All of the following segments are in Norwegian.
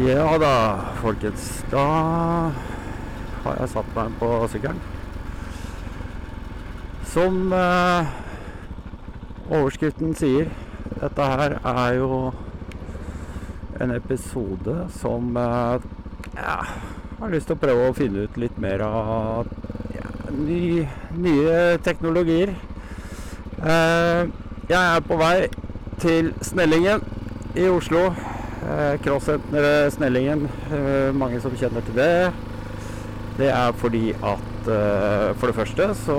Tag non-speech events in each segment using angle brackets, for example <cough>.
Ja da, folkens. Da har jeg satt meg på sykkelen. Som eh, overskriften sier, dette her er jo en episode som eh, ja, har lyst til å prøve å finne ut litt mer av ja, ny, nye teknologier. Eh, jeg er på vei til Snellingen i Oslo. Eh, Crossenteret Snellingen, eh, mange som kjenner til det. Det er fordi at eh, for det første så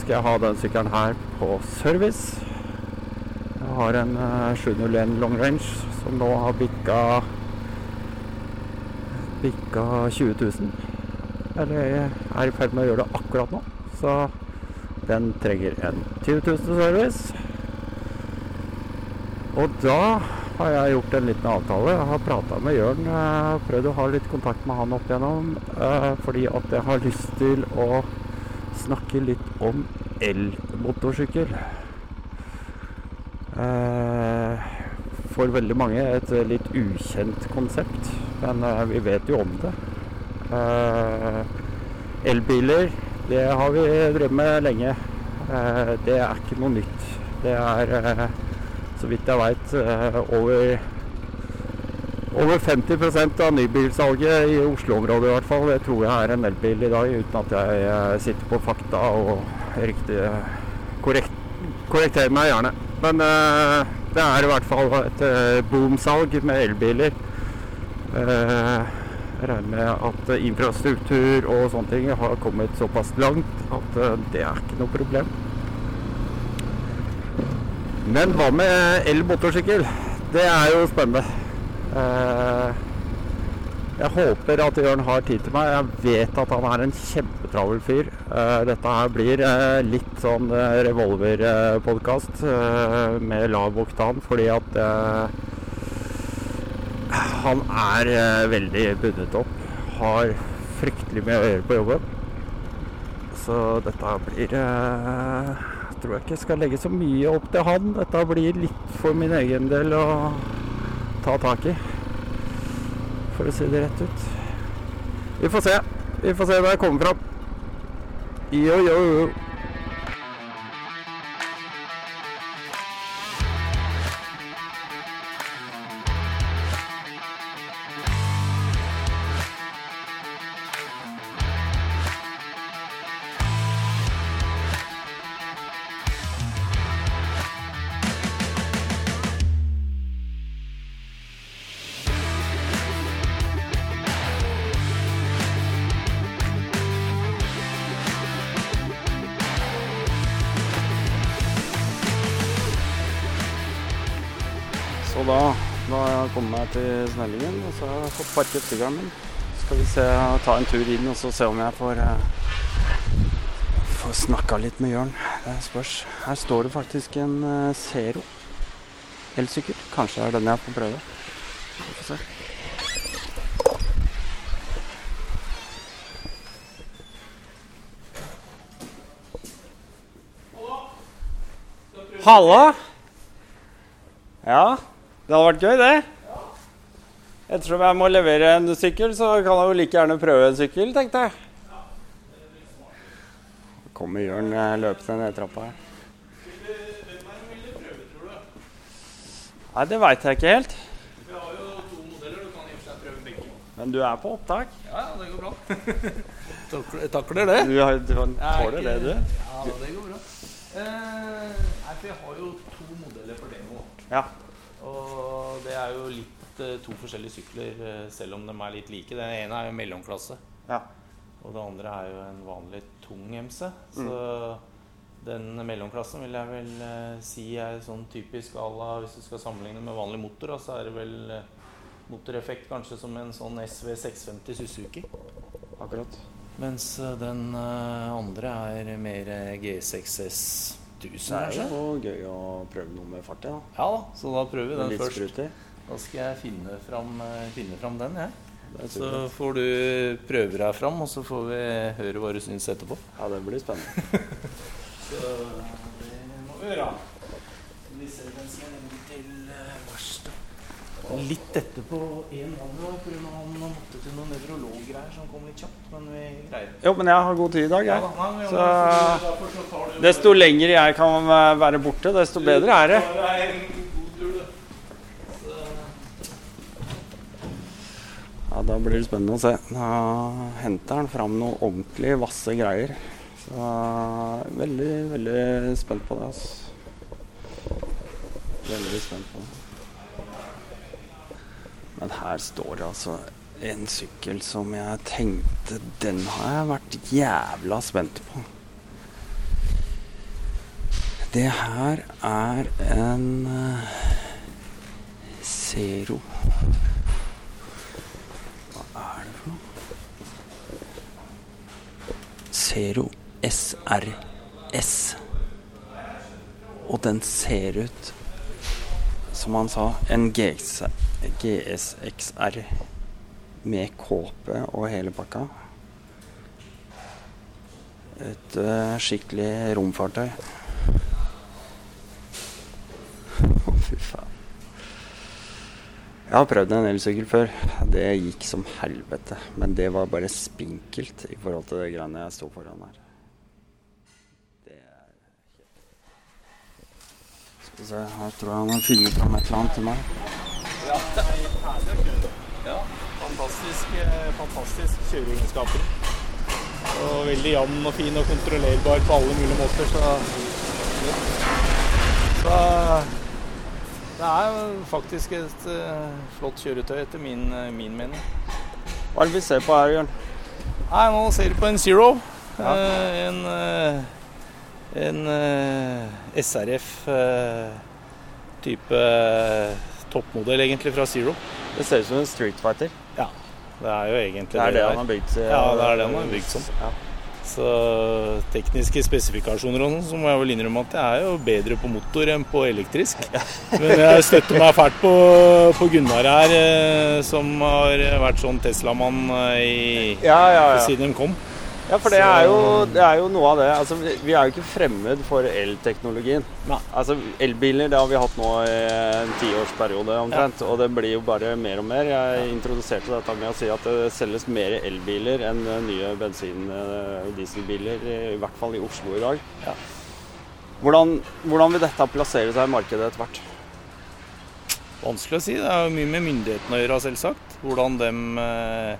skal jeg ha den sykkelen her på service. Jeg har en eh, 701 long range som nå har bikka bikka 20 000. Eller er i ferd med å gjøre det akkurat nå. Så den trenger en 20 000 service. Og da har jeg gjort en liten avtale. Jeg har prata med Jørn. eh, Prøvd å ha litt kontakt med han opp igjennom. eh, Fordi at jeg har lyst til å snakke litt om elmotorsykkel. Eh, For veldig mange et litt ukjent konsept, men vi vet jo om det. Elbiler, det har vi drevet med lenge. Det er ikke noe nytt. Det er så vidt jeg veit, over, over 50% av nybilsalget i Oslo-området i hvert fall. Det tror jeg er en elbil i dag, uten at jeg eh, sitter på fakta og riktig korrekt, korrekterer meg gjerne. Men eh, det er i hvert fall et eh, boomsalg med elbiler. Eh, jeg regner med at infrastruktur og sånne ting har kommet såpass langt at eh, det er ikke noe problem. Men hva med elmotorsykkel? Det er jo spennende. Eh, jeg håper at Jørn har tid til meg. Jeg vet at han er en kjempetravel fyr. Eh, dette her blir eh, litt sånn revolverpodkast med lav oktan, fordi at eh, han er eh, veldig bundet opp. Har fryktelig mye å gjøre på jobben. Så dette blir eh, tror jeg ikke skal legge så mye opp til han. Dette blir litt for min egen del å ta tak i. For å si det rett ut. Vi får se. Vi får se hva jeg kommer fram. Jo, jo, jo. Til Snellingen, og så har jeg fått parket sykkelen min. Så Skal vi se, ta en tur inn og så se om jeg får, eh, får snakka litt med Jørn. Det spørs. Her står det faktisk en eh, Zero elsykkel. Kanskje er den jeg får prøve. Vi får se. Halla! Ja, det hadde vært gøy, det. Ettersom jeg må levere en sykkel, så kan jeg jo like gjerne prøve en sykkel, tenkte jeg. Kommer Jørn eh, løpende ned trappa her. Nei, det veit jeg ikke helt. Vi har jo to modeller. Du kan i og for seg prøve begge. Men du er på opptak. Ja, ja, det går bra. <laughs> takler, takler det. Du, har, du er tåler det, du. Ja, det går bra. Eh, nei, for jeg har jo to modeller for demo. Ja. Og det er jo litt to forskjellige sykler, eh, selv om de er litt like. Den ene er jo mellomklasse, Ja. og det andre er jo en vanlig tung MC. Så den mellomklassen vil jeg vel eh, si er sånn typisk à la hvis du skal sammenligne med vanlig motor, så er det vel eh, motoreffekt kanskje som en sånn SV 650 Suzuki. Akkurat. Mens eh, den eh, andre er mer eh, G6S 1000, Det er jo gøy å prøve noe med fart i, da. Ja da, så da prøver vi den først. sprut i. Da skal jeg finne fram, eh, finne fram den, jeg. Er Så får du prøve deg fram, og så får vi høre hva du syns etterpå. Ja, det blir spennende. <laughs> Så det må vi gjøre. Vi ser den skal inn til eh, litt etterpå én mann pga. han måtte til noen nevrologgreier som kom litt kjapt. Men vi greier. Jo, men jeg har god tid i dag, Ja, jeg. da, nei, Så derfor så tar det desto lenger jeg kan være borte, desto bedre er det. bare en god tur, det. Så, Ja, Da blir det spennende å se. Da henter han fram noe ordentlig vasse greier. Så veldig, veldig spent på det. altså. Veldig spent på det. Men her står det altså en sykkel som jeg tenkte Den har jeg vært jævla spent på. Det her er en eh, Zero Hva er det for noe? Zero SRS. Og den ser ut som han sa, en GSXR med kåpe og hele pakka. Et uh, skikkelig romfartøy. <laughs> Å, fy faen. Jeg har prøvd en elsykkel før. Det gikk som helvete. Men det var bare spinkelt i forhold til det greiene jeg sto foran her. Er Skal vi se, her tror jeg han har funnet fram et eller annet til meg. ja, det er fantastisk, eh, fantastisk kjøreegenskaper. Og veldig jevn og fin og kontrollerbar på alle mulige måter. Så, så det er faktisk et eh, flott kjøretøy etter min, eh, min mening. Hva er det vi ser på her, Jørn? Nei, nå ser vi på en Zero. Ja. Eh, en en SRF type toppmodell egentlig fra Zero. Det ser ut som en Street Fighter. Ja, Det er jo egentlig Det er det er. han har bygd. eh, Ja, det er det han har bygd som. Ja. Så tekniske spesifikasjoner og sånn, så må jeg vel innrømme at jeg er jo bedre på motor enn på elektrisk. Men jeg støtter meg fælt på, på Gunnar her, eh, som har vært sånn Tesla-mann eh, Ja, ja, ja. siden de kom. Ja, for det er, jo, det er jo noe av det. Altså, vi- er jo ikke fremmed for elteknologien. Altså, Elbiler det har vi hatt nå i en tiårsperiode omtrent, og det blir jo bare mer og mer. Jeg introduserte dette med å si at det selges mer elbiler enn eh, nye bensin- og dieselbiler, i hvert fall i Oslo i dag. Ja. Hvordan, hvordan vil dette plassere seg i markedet etter hvert? Vanskelig å si. Det er jo mye med myndighetene å gjøre, selvsagt. Hvordan dem, eh,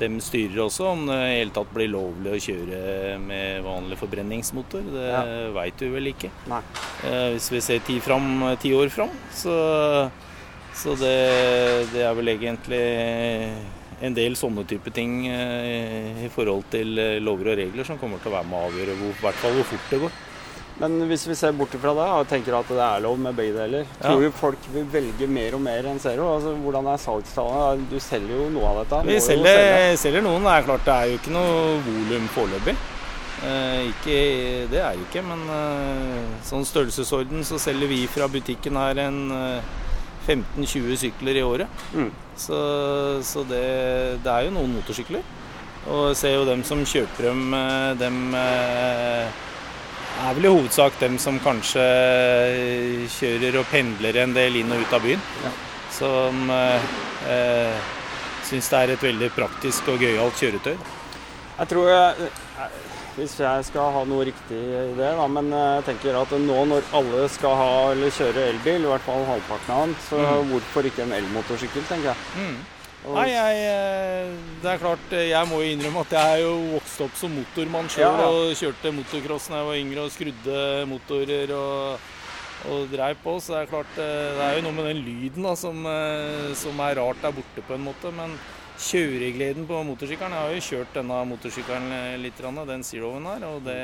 dem styrer også. Om det i hele tatt blir lovlig å kjøre med vanlig forbrenningsmotor. Det Ja. veit du vel ikke. Nei. Eh, Hvis vi ser ti, fram, ti år fram, så, så det, det er vel egentlig en del sånne type ting eh, i forhold til lover og regler som kommer til å være med å avgjøre hvor, hvert fall hvor fort det går. Men hvis vi ser bort fra det og tenker at det er lov med begge deler, Ja. tror du folk vil velge mer og mer enn Zero? Altså, hvordan er salgstallene? Du selger jo noe av dette. Vi selger, selger noen. Det er klart det er jo ikke noe volum foreløpig. Eh, ikke, det er det ikke, men eh, sånn størrelsesorden så selger vi fra butikken her en eh, 15-20 sykler i året. Mm. Så, så det, det er jo noen motorsykler. Og ser jo dem som kjøper dem, eh, dem eh, er vel i hovedsak dem som kanskje eh, kjører og pendler en del inn og ut av byen. Ja. Som eh, eh, syns det er et veldig praktisk og gøyalt kjøretøy. Jeg tror jeg, eh, Hvis jeg skal ha noe riktig i det, da, men jeg tenker at nå når alle skal ha eller kjøre elbil, i hvert fall halvparten av den, så Mm. hvorfor ikke en elmotorsykkel, tenker jeg. Og- Nei, jeg, eh, det er klart, eh, jeg må jo innrømme at jeg er jo vokst opp som motormann sjøl Ja, ja. og kjørte motocross da jeg var yngre og skrudde motorer og, og dreiv på. Så det er klart, eh, det er jo noe med den lyden da, som, som er rart der borte på en måte. Men kjøregleden på motorsykkelen Jeg har jo kjørt denne motorsykkelen litt, den Zeroen her, og det,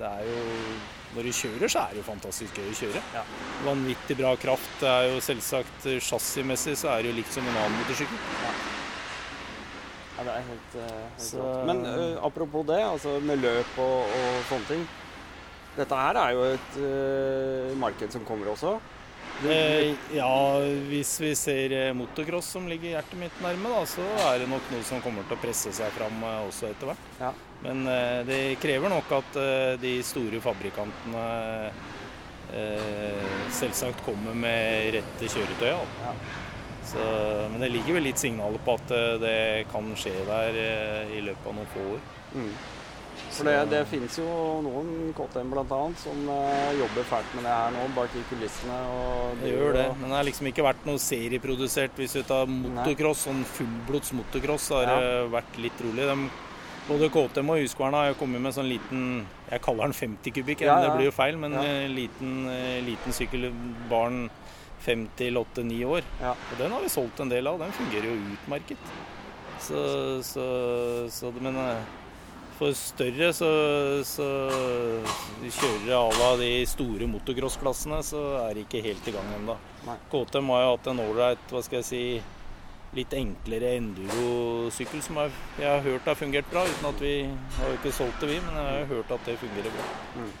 det er jo Når du kjører, så er det jo fantastisk gøy å kjøre. Vanvittig bra kraft. Det er jo selvsagt eh, Chassismessig så er det jo likt som en annen motorsykkel. Ja, det er helt, eh, helt Så-. Men eh, apropos det, altså med løp og, og sånne ting. Dette her er jo et eh, marked som kommer også. Eh, ja, hvis vi ser eh, motocross som ligger hjertet mitt nærme, da, så er det nok noe som kommer til å presse seg fram eh, også etter hvert. Ja. Men det krever nok at de store fabrikantene eh, selvsagt kommer med rette kjøretøy. Ja. Så, men det ligger vel litt signaler på at det kan skje der i løpet av noen få år. Mm. For det, det finnes jo noen KTM bl.a. som uh, jobber fælt med det her nå, bak i kulissene. det gjør det, men det har liksom ikke vært noe serieprodusert. Hvis vi tar motocross, sånn fullblods motocross, har det ja. vært litt rolig. De, både KTM og Husqvarna har kommet med sånn liten Jeg kaller den 50 kubikk, ja, ja. det blir jo feil, men liten, liten sykkel barn fem til åtte-ni år. Ja. Og den har vi solgt en del av. Den fungerer jo utmerket. Så, så, så Men eh, for større så, så kjører à av de store motocross-klassene, så er de ikke helt i gang ennå. KTM har jo hatt en ålreit, hva skal jeg si litt enklere endurosykkel som jeg, jeg har hørt har fungert bra. uten at Vi har jo ikke solgt det, vi, men jeg har hørt at det fungerer bra. Mm.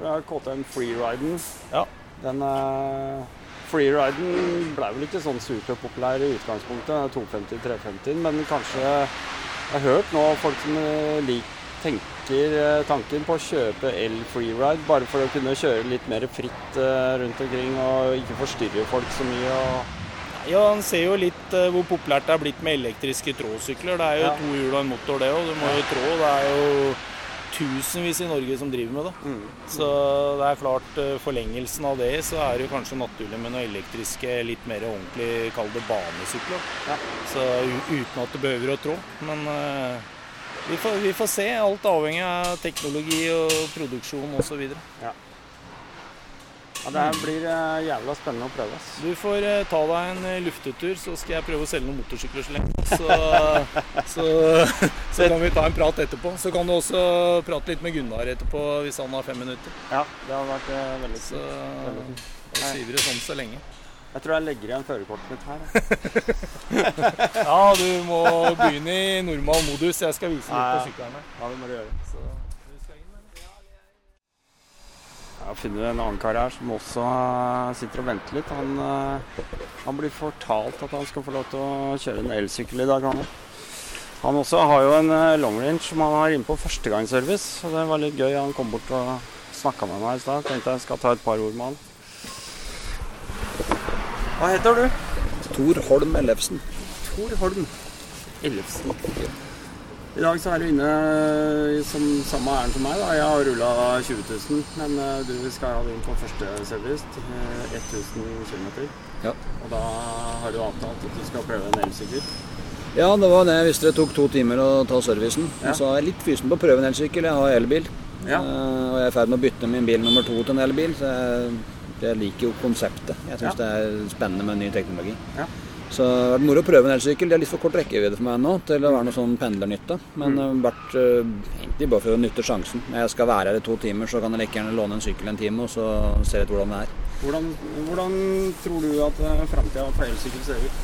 Fra KTM Freeriden. Ja. Den uh, freeriden ble vel ikke sånn superpopulær i utgangspunktet, 250-350, men kanskje Jeg har hørt nå folk som eh, tenker eh, tanken på å kjøpe el-freeride, bare for å kunne kjøre litt mer fritt eh, rundt omkring og ikke forstyrre folk så mye. Ja, Han ser jo litt hvor populært det er blitt med elektriske tråsykler. Det er jo ja. to hjul og en motor, det òg. Du må jo trå. Det er jo tusenvis i Norge som driver med det. Mm. Så det er klart, eh, forlengelsen av det, så er det jo kanskje naturlig med noe elektriske, litt mer ordentlig, kall det banesykler. Ja. Så uten at det behøver å trå. Men uh, vi, får, vi, får, se. Alt avhengig av teknologi og produksjon osv. Ja. Ja, Det blir uh, jævla spennende å prøve. Ass. Du får uh, ta deg en uh, luftetur, så skal jeg prøve å selge noen motorsykler så lenge. <laughs> Så, så, så, kan vi ta en prat etterpå. Så kan du også prate litt med Gunnar etterpå hvis han har fem minutter. Ja, det har vært veldig Så da sier vi det sånn så lenge. Jeg tror jeg legger igjen førerkortet mitt her. <laughs> ja, du må begynne i normal modus. Jeg skal vise litt på syklene. Ja, det må du gjøre. Så. Jeg har funnet en annen kar her som også eh, sitter og venter litt. Han, eh, han, blir fortalt at han skal få lov til å kjøre en elsykkel i dag. Han, han også har jo en eh, long range som han har inne på førstegangsservice. Og det var litt gøy. Han kom bort og snakka med meg i stad. Tenkte jeg skal ta et par ord med han. Hva heter du? Tor Holm Ellefsen. Tor Holm Ellefsen. I dag så er du inne som samme ærend som meg. da. Jeg har rulla 20 000, men eh, du skal ha det inn på første service. 1000 km. Ja. Og da har du avtalt at du skal prøve en elsykkel. Ja, det var det. Hvis det tok to timer å ta servicen. Ja. Så er jeg litt fysen på å prøve en elsykkel. Jeg har elbil. Ja. Og jeg er i ferd med å bytte min bil nummer to til en elbil. Så jeg, jeg liker jo konseptet. Jeg syns ja. det er spennende med ny teknologi. Ja. Så det har vært moro å prøve en elsykkel. Det er litt for kort rekkevidde for meg nå til å være noe sånn pendlernytte. Men det har vært egentlig bare for å nytte sjansen. Når Jeg skal være her i to timer, så kan jeg like gjerne låne en sykkel en time og så se litt hvordan det er. Hvordan, hvordan tror du at uh, framtida for elsykkel ser ut?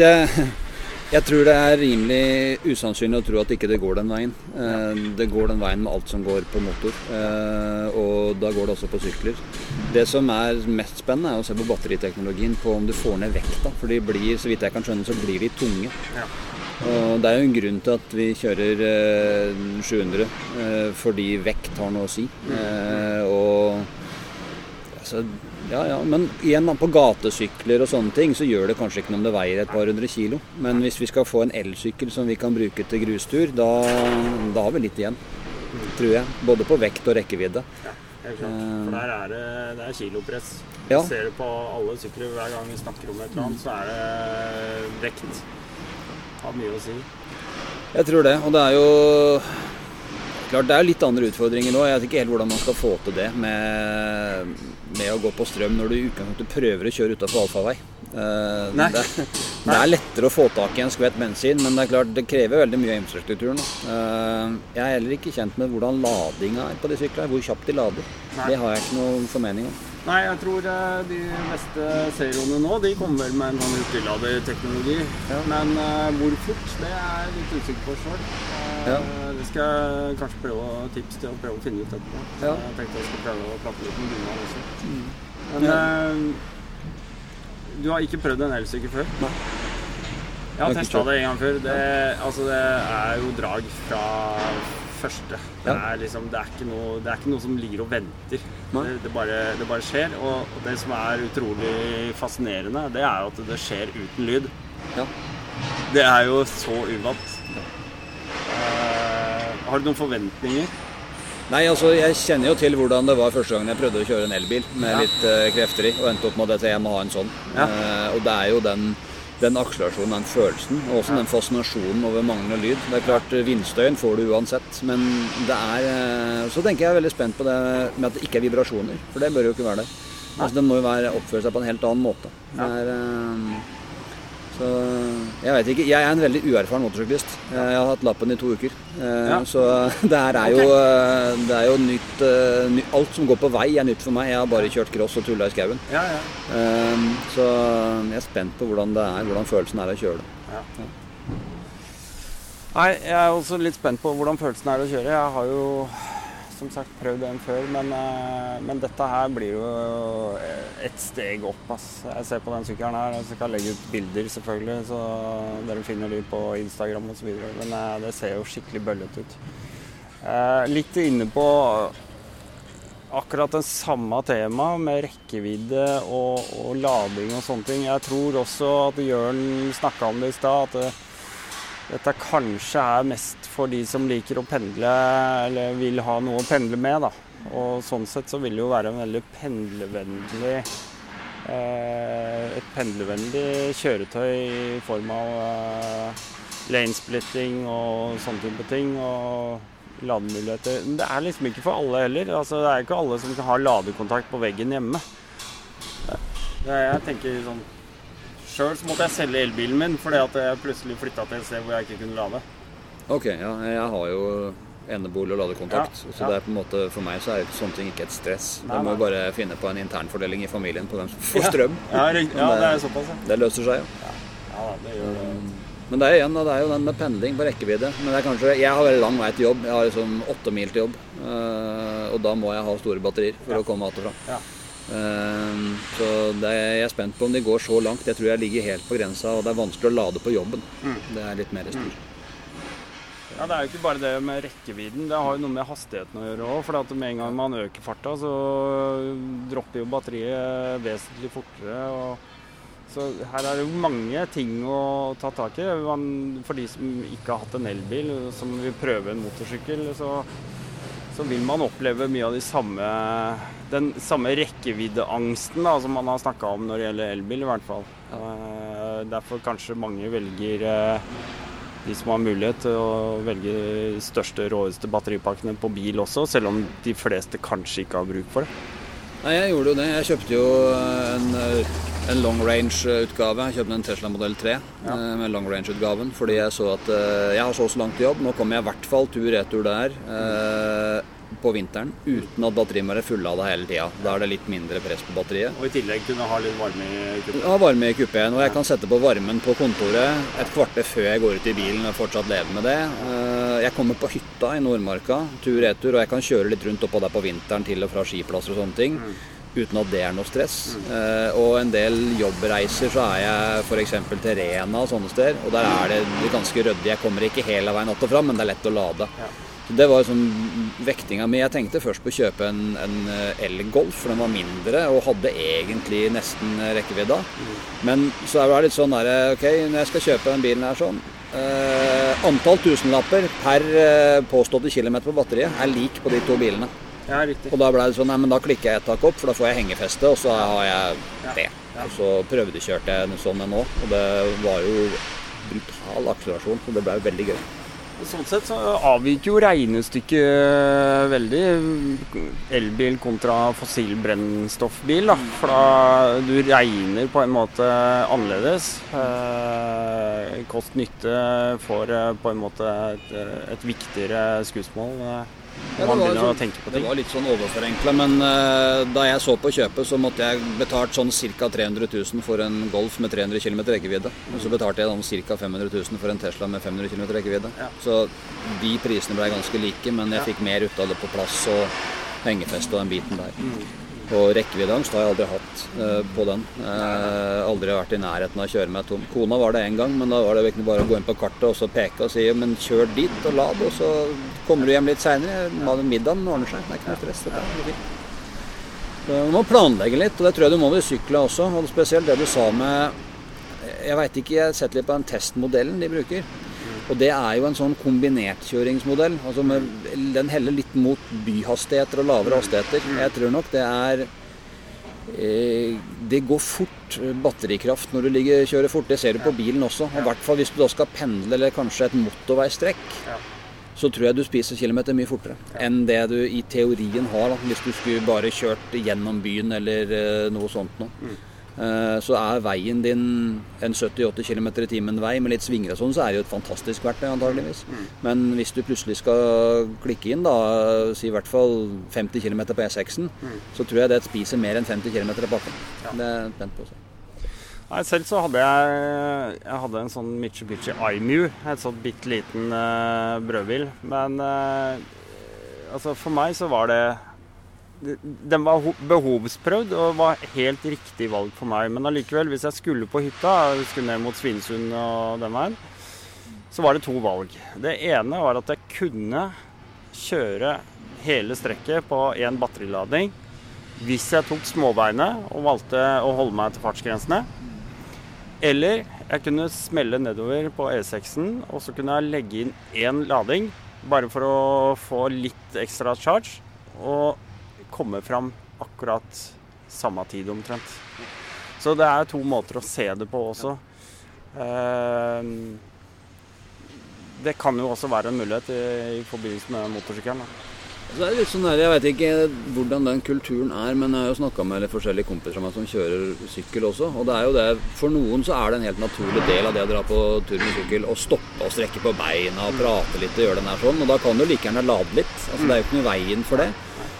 Det, <laughs> jeg tror det er rimelig usannsynlig å tro at ikke det går den veien. Eh, det går den veien med alt som går på motor, eh, og da går det også på sykler. Det som er mest spennende, er å se på batteriteknologien, på om du får ned vekta. For de blir, så vidt jeg kan skjønne, så blir de tunge. Og Det er jo en grunn til at vi kjører 700, eh, fordi vekt har noe å si. Mm. Og altså, ja, ja, men igjen på gatesykler og sånne ting så gjør det kanskje ikke noe om det veier et par hundre kilo. Men hvis vi skal få en elsykkel som vi kan bruke til grustur, da, da har vi litt igjen. Tror jeg. Både på vekt og rekkevidde. Ja, helt klart. For der er det, det er kilopress. Ja. Ser du på alle sykler hver gang vi snakker om et eller annet, så er det vekt. Har mye å si. Jeg tror det. Og det er jo klart det er litt andre utfordringer nå. Jeg vet ikke helt hvordan man skal få til det med, med å gå på strøm når du i utgangspunktet prøver å kjøre utafor allfarvei. Uh, det, det, er lettere å få tak i en skvett bensin, men det er klart det krever veldig mye av infrastrukturen. Uh, jeg er heller ikke kjent med hvordan ladinga er på de syklene, hvor kjapt de lader. Nei. Det har jeg ikke noen formening om. Nei, jeg tror eh, de beste serioene nå de kommer med en sånn hurtigladerteknologi. Ja. Men uh, hvor fort, det er jeg litt usikker på sjøl. Uh, ja. Det skal jeg kanskje prøve å tipse til å prøve å finne ut etterpå. Ja. Jeg tenkte jeg skulle prøve å prate litt med Gunnar også. Mm. Men uh, du har ikke prøvd en elsykkel før? Nei. Jeg har testa det en gang før. Det, altså, det er jo drag fra første. Det, Ja. er liksom, det, er ikke noe, det er ikke noe som ligger og venter. Det, det, bare, det bare skjer. Og, det som er utrolig fascinerende, det er jo at det skjer uten lyd. Ja. Det er jo så uvant. Eh, har du noen forventninger? Nei, altså jeg kjenner jo til hvordan det var første gangen jeg prøvde å kjøre en elbil med Ja. litt uh, krefter i, og endte opp med at jeg må ha en sånn. Ja. Uh, og det er jo den, den akselerasjonen, den følelsen, og også den fascinasjonen over manglende lyd. Det er klart, eh, vindstøyen får du uansett, men det er uh, Så tenker jeg er veldig spent på det med at det ikke er vibrasjoner, for det bør jo ikke være der. Altså, Den må jo være, oppføre seg på en helt annen måte. Det er, eh, så jeg veit ikke. Jeg er en veldig uerfaren motorsyklist. Jeg har hatt lappen i to uker. Eh, Ja. Så det her er jo, okay. det er jo nytt eh, ny, Alt som går på vei, er nytt for meg. Jeg har bare kjørt cross og tulla i skauen. Ja, ja. Eh, Så jeg er spent på hvordan det er, hvordan følelsen er å kjøre det. Nei, jeg er også litt spent på hvordan følelsen er å kjøre. Jeg har jo som sagt prøvd en før, men, eh, men dette her blir jo et steg opp. Ass. Jeg ser på den sykkelen her, jeg skal legge ut bilder selvfølgelig, så dere finner de på Instagram osv. Men eh, det ser jo skikkelig bøllete ut. Eh, Litt inne på akkurat det samme temaet med rekkevidde og, og lading og sånne ting. Jeg tror også at Jørn snakka om det i stad. at dette kanskje er mest for de som liker å pendle, eller vil ha noe å pendle med. Da. Og sånn sett så vil det jo være en veldig pendlevennlig eh, Et pendlevennlig kjøretøy i form av eh, lane splitting og sånne type ting. Og lademuligheter. Men det er liksom ikke for alle heller. Altså, det er ikke alle som har ladekontakt på veggen hjemme. Det, jeg tenker sånn Sjøl så måtte jeg selge elbilen min fordi at jeg plutselig flytta til et sted hvor jeg ikke kunne lade. Ok, ja, jeg har jo enebolig og ladekontakt. Ja, Så ja. det er på en måte, for meg så er sånne ting ikke et stress. Nei, jeg må nei. bare finne på en internfordeling i familien på hvem som får strøm. Ja, det, ja det er såpass, ja. Det løser seg jo. Ja, det gjør det. Men det er igjen, det er jo den med pendling på rekkevidde. Men det er kanskje, jeg har veldig lang vei til jobb. Jeg har liksom åtte mil til jobb. eh, og da må jeg ha store batterier for Ja. å komme att og fra. Ja. Eh, så er jeg er spent på om de går så langt. Jeg tror jeg ligger helt på grensa, og det er vanskelig å lade på jobben. Mm. Det er litt mer styr. Ja, Det er jo ikke bare det med rekkevidden, det har jo noe med hastigheten å gjøre òg. For med en gang man øker farta, så dropper jo batteriet vesentlig fortere. så her er det jo mange ting å ta tak i. Man, for de som ikke har hatt en elbil, som vil prøve en motorsykkel, så, så vil man oppleve mye av de samme, den samme rekkeviddeangsten da, som man har snakka om når det gjelder elbil, i hvert fall. Ja. derfor kanskje mange velger eh, de som har mulighet til å velge de største, råeste batteripakkene på bil også, selv om de fleste kanskje ikke har bruk for det. Nei, jeg gjorde jo det. Jeg kjøpte jo en, en long range-utgave. Jeg kjøpte en Tesla modell 3 Ja. eh, med long range-utgaven. Fordi jeg så at eh, jeg har så og så langt til jobb. Nå kommer jeg i hvert fall tur-retur der eh, på vinteren uten at batteriet må være fullada hele tida. Da er det litt mindre press på batteriet. Og i tillegg kunne ha litt varme i kupeen? Ja, varme i kupeen, og jeg kan sette på varmen på kontoret et kvarter før jeg går ut i bilen og fortsatt lever med det. Eh, Jeg kommer på hytta i Nordmarka, tur-retur, og jeg kan kjøre litt rundt oppå der på vinteren til og fra skiplasser og sånne ting. Uten at det er noe stress. Eh, og en del jobbreiser så er jeg f.eks. til Rena og sånne steder. Og der er det ganske ryddig. Jeg kommer ikke hele veien opp og fram, men det er lett å lade. Ja. Så Det var sånn vektinga mi. Jeg tenkte først på å kjøpe en, en eh, elgolf, for den var mindre og hadde egentlig nesten eh, rekkevidda. Men så er det litt sånn derre ok, når jeg skal kjøpe den bilen her sånn eh, Antall tusenlapper per eh, påståtte kilometer på batteriet er lik på de to bilene. Ja. Og da ble det sånn, nei, men da klikker jeg et tak opp, for da får jeg hengefeste, og så har jeg det. Og så prøvdekjørte jeg en sånn en òg, og det var jo brutal akselerasjon, så det ble jo veldig gøy. Sånn sett så avviker jo regnestykket veldig. Elbil kontra fossilbrennstoffbil. Da. For da du regner på en måte annerledes. Eh, Kost-nytte får eh, på en måte et, et viktigere skussmål. Ja, man begynner å sånn- tenke på Det var litt sånn overforenkla, men uh, da jeg så på kjøpet, så måtte jeg betalt sånn ca. 300 000 for en Golf med 300 km rekkevidde. Og så betalte jeg sånn ca. 500 000 for en Tesla med 500 km rekkevidde. Ja. Så de prisene ble ganske like, men jeg fikk mer ut av det på plass og hengefeste og den biten der. Mm. Og rekkeviddeangst har jeg aldri hatt uh, på den. Uh, aldri vært i nærheten av å kjøre meg tom. Kona var det én gang, men da var det virkelig bare å gå inn på kartet og så peke og si men kjør dit og lad, og så kommer du hjem litt seinere. Middagen ordner seg. Det er ikke noe stress. Dette er. Du må planlegge litt, og det tror jeg du må ved sykla også. Og spesielt det du sa med Jeg veit ikke, jeg setter litt på den testmodellen de bruker. Og det er jo en sånn kombinertkjøringsmodell. Altså med, den heller litt mot byhastigheter og lavere hastigheter. Jeg tror nok det er eh, Det går fort batterikraft når du ligger, kjører fort. Det ser du på bilen også. Og I hvert fall hvis du da skal pendle eller kanskje et motorveistrekk. Så tror jeg du spiser kilometer mye fortere enn det du i teorien har da, hvis du skulle bare kjørt gjennom byen eller eh, noe sånt noe. Eh, så er veien din en 70-80 km i timen vei med litt svinger og sånn, så er det jo et fantastisk verktøy antageligvis. Men hvis du plutselig skal klikke inn, da, si i hvert fall 50 km på E6-en, så tror jeg det spiser mer enn 50 km i bakken. Det er jeg spent på å se. Nei, selv så hadde jeg, jeg hadde en sånn Mitsubishi iMu, et sånn bitte liten uh, brødbil. Men uh, altså for meg så var det den var behovsprøvd og var helt riktig valg for meg. Men allikevel, hvis jeg skulle på hytta, skulle ned mot Svinesund og den veien, så var det to valg. Det ene var at jeg kunne kjøre hele strekket på én batterilading hvis jeg tok småbeinet og valgte å holde meg til fartsgrensene. Eller jeg kunne smelle nedover på E6-en, og så kunne jeg legge inn én lading bare for å få litt ekstra charge. Og komme fram akkurat samme tid omtrent. Så det er to måter å se det på også. Eh, det kan jo også være en mulighet i, i forbindelse med motorsykkelen. Så det er litt sånn der, Jeg vet ikke hvordan den kulturen er, men jeg har jo snakka med forskjellige kompiser av meg som kjører sykkel også. Og det er jo det, For noen så er det en helt naturlig del av det å dra på tur med sykkel å stoppe og strekke på beina og prate litt og gjøre den der sånn. Og da kan du like gjerne lade litt. Altså Det er jo ikke noe veien for det.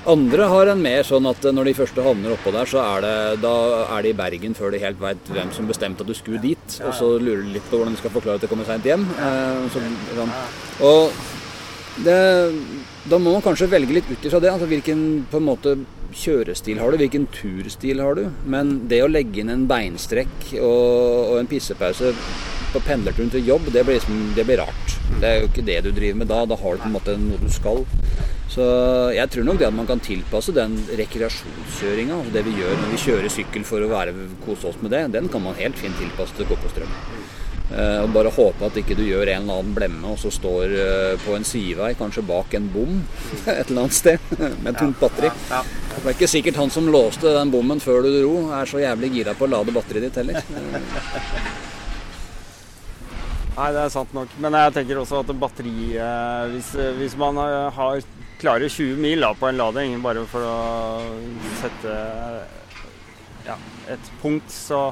Andre har en mer sånn at når de første havner oppå der, så er det, da er de i Bergen før de helt veit hvem som bestemte at du skulle dit. Og så lurer de litt på hvordan de skal forklare at de kommer seint hjem. Eh, så, sånn. Og det, da må man kanskje velge litt ut ifra det. altså Hvilken på en måte kjørestil har du, hvilken turstil har du. Men det å legge inn en beinstrekk og, og en pissepause på pendlerturen til jobb, det blir, liksom, det blir rart. Det er jo ikke det du driver med da. Da har du på en måte noe du skal. Så jeg tror nok det at man kan tilpasse den rekreasjonskjøringa, altså det vi gjør når vi kjører sykkel for å være, kose oss med det, den kan man helt fint tilpasse til å gå på strøm. Uh, og Bare håpe at ikke du gjør en eller annen blemme og så står uh, på en sidevei, kanskje bak en bom <laughs> et eller annet sted, <laughs> med tomt batteri. Det er ikke sikkert han som låste den bommen før du dro, er så jævlig gira på å lade batteriet ditt heller. <laughs> Nei, det er sant nok. Men jeg tenker også at batteri eh, hvis, hvis, man har, klarer 20 mil da, på en lading, bare for å sette ja, et punkt, så,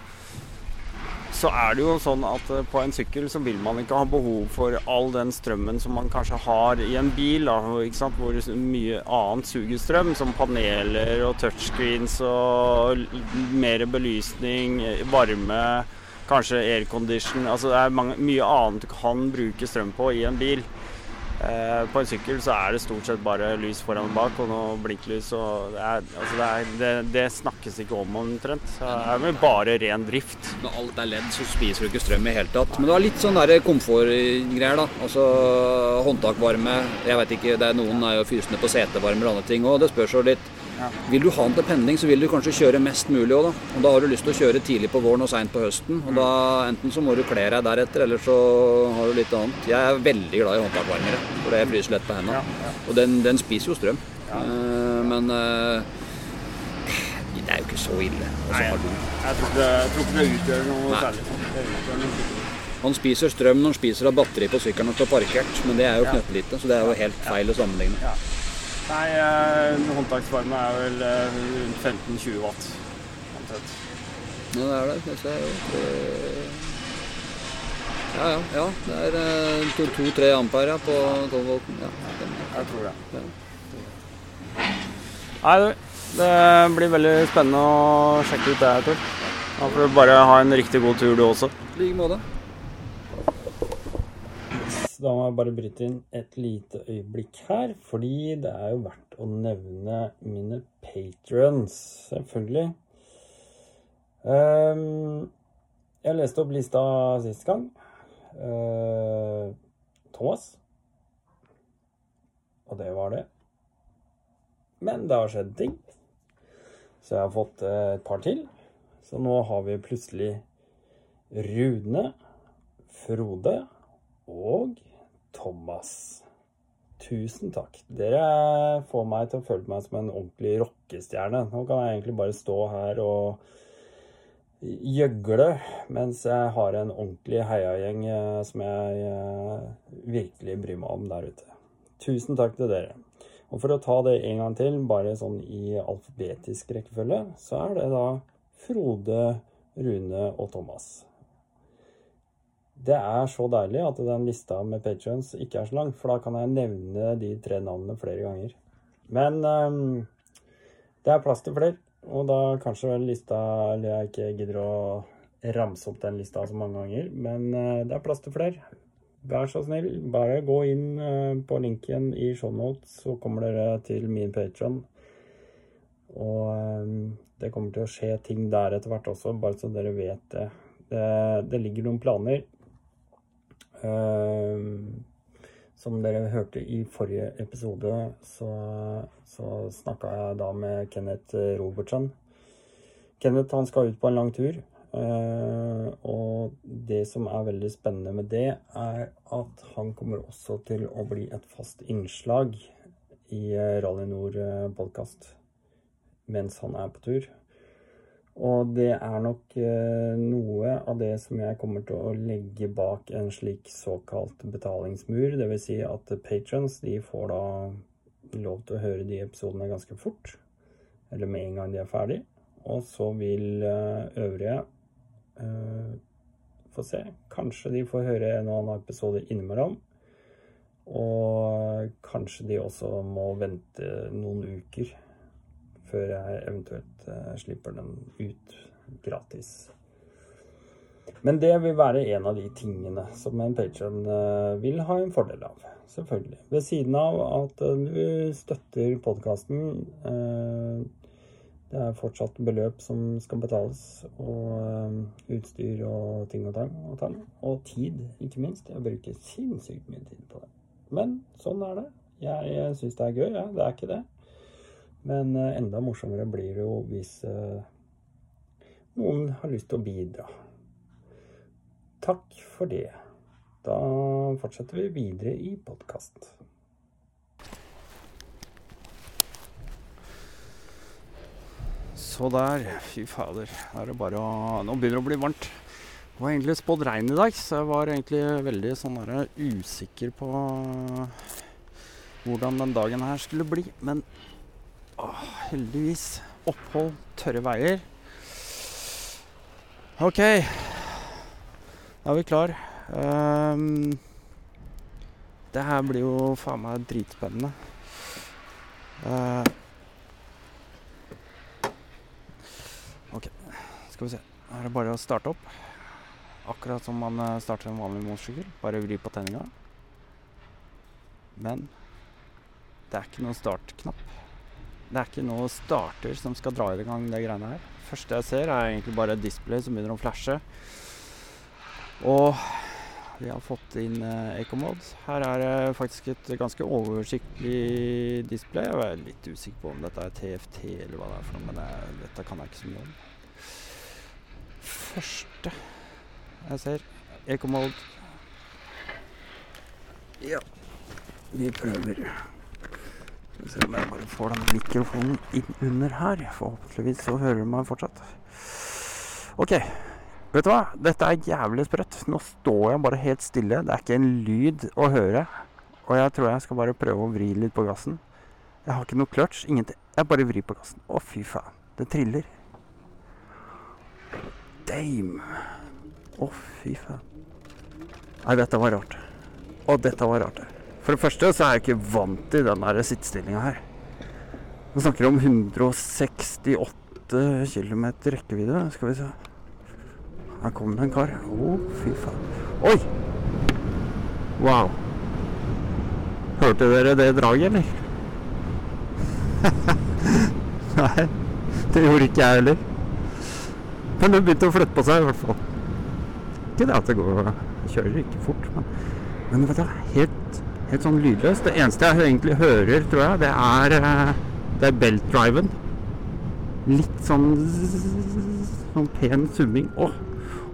så er det jo sånn at eh, på en sykkel så vil man ikke ha behov for all den strømmen som man kanskje har i en bil, da, hvor mye annet suger strøm, som paneler og touchscreens og mer belysning, varme kanskje aircondition. Altså det er mange, mye annet du kan bruke strøm på i en bil. Eh, på en sykkel så er det stort sett bare lys foran og bak og noe blinklys. Og det, er, altså det, er, det, det, snakkes ikke om omtrent. Det er vel bare ren drift. Når alt er ledd, så spiser du ikke strøm i hele tatt. Men det var litt sånn komfortgreier, da. Altså håndtakvarme. Jeg vet ikke, det er Noen er jo fysende på setevarmer og andre ting òg. Det spørs jo litt ja. Vil du ha den til pendling, så vil du kanskje kjøre mest mulig òg, da. Og da har du lyst til å kjøre tidlig på våren og seint på høsten. Og da enten så må du kle deg deretter, eller så har du litt annet. Jeg er veldig glad i håndtakvarmere, for det fryser lett på hendene. Ja, ja. Og den, den, spiser jo strøm. Uh, men uh, det er jo ikke så ille. Nei, jeg, jeg, tror jeg, tror ikke, det utgjør noe særlig. Han spiser strøm når han spiser av batteri på sykkelen og står parkert, men det er jo knøttlite, så det er jo helt feil å sammenligne. Nei, eh, håndtaksvarme er vel eh, rundt 15-20 watt. Omtrent. Ja, det er det. Det ser jo Ja, ja. ja. Det er eh, 2-3 ampere ja, på 12 volten. Ja, jeg tror det. Ja. Nei, du. Det blir veldig spennende å sjekke ut det her, Tor. Da får du bare ha en riktig god tur, du også. I like måte. Da må jeg bare bryte inn et lite øyeblikk her, fordi det er jo verdt å nevne mine patrons, selvfølgelig. Um, jeg leste opp lista sist gang. Uh, Thomas. Og det var det. Men det har skjedd ting. Så jeg har fått uh, et par til. Så nå har vi plutselig Rune, Frode og Thomas. Tusen takk. Dere får meg til å føle meg som en ordentlig rockestjerne. Nå kan jeg egentlig bare stå her og gjøgle mens jeg har en ordentlig heiagjeng eh, som jeg eh, virkelig bryr meg om der ute. Tusen takk til dere. Og for å ta det en gang til, bare sånn i alfabetisk rekkefølge, så er det da Frode, Rune og Thomas. Det er så deilig at den lista med patrions ikke er så lang, for da kan jeg nevne de tre navnene flere ganger. Men um, det er plass til flere, og da kanskje lista Eller jeg ikke gidder å ramse opp den lista så mange ganger, men uh, det er plass til flere. Vær så snill, bare gå inn uh, på linken i shownotes, så kommer dere til min patron. Og um, det kommer til å skje ting der etter hvert også, bare så dere vet det. Det, det ligger noen planer som dere hørte i forrige episode, så, så snakka jeg da med Kenneth Robertsen. Kenneth han skal ut på en lang tur. Uh, og det som er veldig spennende med det, er at han kommer også til å bli et fast innslag i Rally Nord-podkast mens han er på tur. Og det er nok eh, noe av det som jeg kommer til å legge bak en slik såkalt betalingsmur. Dvs. Si at patrons de får da lov til å høre de episodene ganske fort. Eller med en gang de er ferdig. Og så vil eh, øvrige uh, få se. Kanskje de får høre en og annen episode innimellom. Og kanskje de også må vente noen uker før jeg eventuelt uh, slipper den ut gratis. Men det vil være en av de tingene som en patron uh, vil ha en fordel av. Selvfølgelig. Ved siden av at du støtter podkasten. det er fortsatt beløp som skal betales, og utstyr og ting og tang. Og, og tid, ikke minst. Jeg bruker sinnssykt mye tid på det. Men sånn er det. Jeg, jeg syns det er gøy, ja. Det er ikke det. Men eh, enda morsommere blir det jo hvis eh, noen har lyst til å bidra. Takk for det. Da fortsetter vi videre i podkast. Så der. Fy fader. Er bare Nå begynner det å bli varmt. Det var egentlig spådd regn i dag, så jeg var egentlig veldig sånn usikker på hvordan den dagen her skulle bli. Men Åh, heldigvis. Opphold, tørre veier. OK. Da er vi klar. Um, det her blir jo faen meg dritspennende. Uh, OK, skal vi se. Her er det bare å starte opp. Akkurat som man eh, starter en vanlig motorsykkel. Bare vri på tenninga. Men det er ikke noen startknapp. Det er ikke noe starter som skal dra i gang det greiene her. Det første jeg ser, er egentlig bare et display som begynner å flashe. Og vi har fått inn eh, Ecomod. Her er det faktisk et ganske oversiktlig display. Jeg er litt usikker på om dette er TFT eller hva det er for noe, men det, dette kan jeg ikke så mye om. Første jeg ser, Ecomod. Ja, vi prøver. Se om jeg bare får den mikrofonen inn under her. Forhåpentligvis så hører du meg fortsatt. OK. Vet du hva? Dette er jævlig sprøtt. Nå står jeg bare helt stille. Det er ikke en lyd å høre. Og jeg tror jeg skal bare prøve å vri litt på gassen. Jeg har ikke noe clutch. Ingenting. Jeg bare vrir på gassen. Å, fy faen. Det triller. Dame. Å, fy faen. Nei, dette var rart. Å, dette var rart. For det første så er jeg ikke vant til den der sittestillinga her. Nå snakker vi om 168 km rekkevidde. Skal vi se. Her kommer det en kar. Å, oh, fy faen. Oi! Wow. Hørte dere det draget, eller? <laughs> Nei, det gjorde ikke jeg heller. Men det begynte å flytte på seg i hvert fall. Ikke det at det går kjører ikke fort, men, men vet du, helt, helt sånn lydløst. Det eneste jeg egentlig hører, tror jeg, det er, eh, det er beltdriven. Litt sånn sånn pen summing. Åh.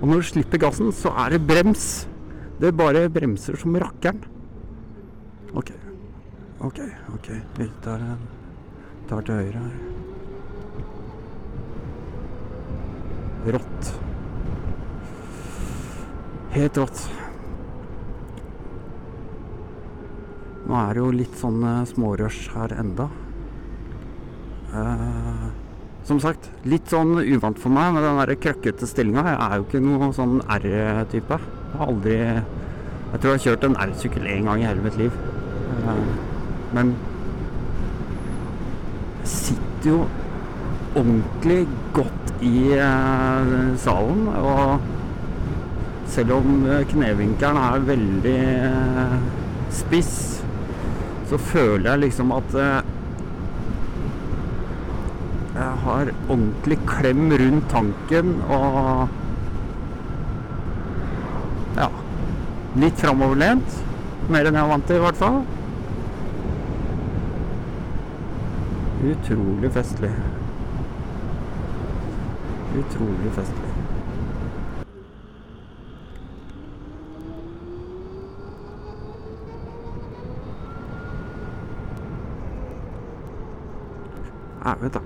Og når du slipper gassen, så er det brems. Det bare bremser som rakkeren. OK. OK, OK. Vi tar, tar til høyre her. Rått. Helt rått. Nå er det jo litt sånn eh, smårush her enda. Eh, som sagt, litt sånn uvant for meg med den der krøkkete stillinga. Jeg er jo ikke noe sånn R-type. Jeg har aldri Jeg tror jeg har kjørt en R-sykkel én gang i hele mitt liv. Eh, men jeg sitter jo ordentlig godt i eh, salen. Og selv om eh, knevinkelen er veldig eh, spiss, så føler jeg liksom at eh, jeg har ordentlig klem rundt tanken og Ja. Litt framoverlent. Mer enn jeg er vant til, i hvert fall. Utrolig festlig. Utrolig festlig. Nei, vent da.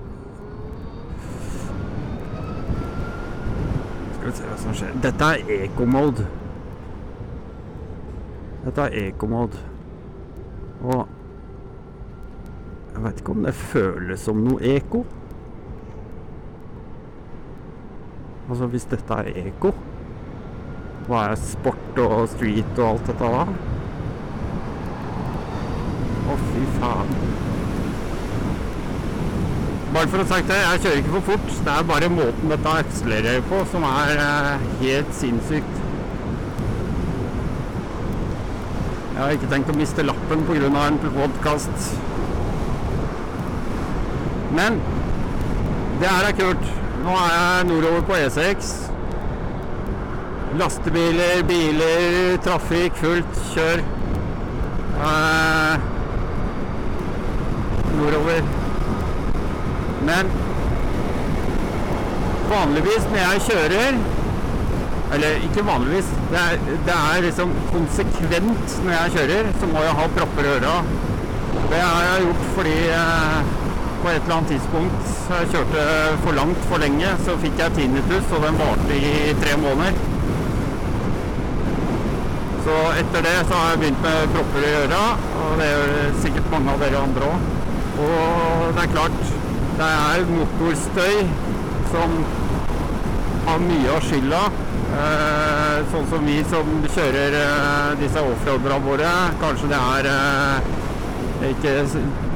Vi se hva som skjer. Dette er eco-mode. Dette er eco-mode. Og jeg vet ikke om det føles som noe eko. Altså hvis dette er eko, hva er sport og street og alt dette da? Å, fy faen. Bare for å sagt det, jeg kjører ikke for fort. Det er bare måten dette akselererer på som er eh, helt sinnssykt. Jeg har ikke tenkt å miste lappen pga. en podkast. Men det her er kult. Nå er jeg nordover på E6. Lastebiler, biler, trafikk, fullt kjør. Eh, nordover. Men vanligvis når jeg kjører Eller ikke vanligvis, det er, det er liksom konsekvent når jeg kjører, så må jeg ha propper i øra. Det har jeg gjort fordi eh, på et eller annet tidspunkt jeg kjørte for langt for lenge, så fikk jeg tinnitus, og den varte i tre måneder. Så etter det så har jeg begynt med propper i øra, og det gjør sikkert mange av dere andre òg. Og det er klart, det er motorstøy som har mye av skylda. Eh, sånn som vi som kjører eh, disse offroaderne våre, kanskje det er eh, ikke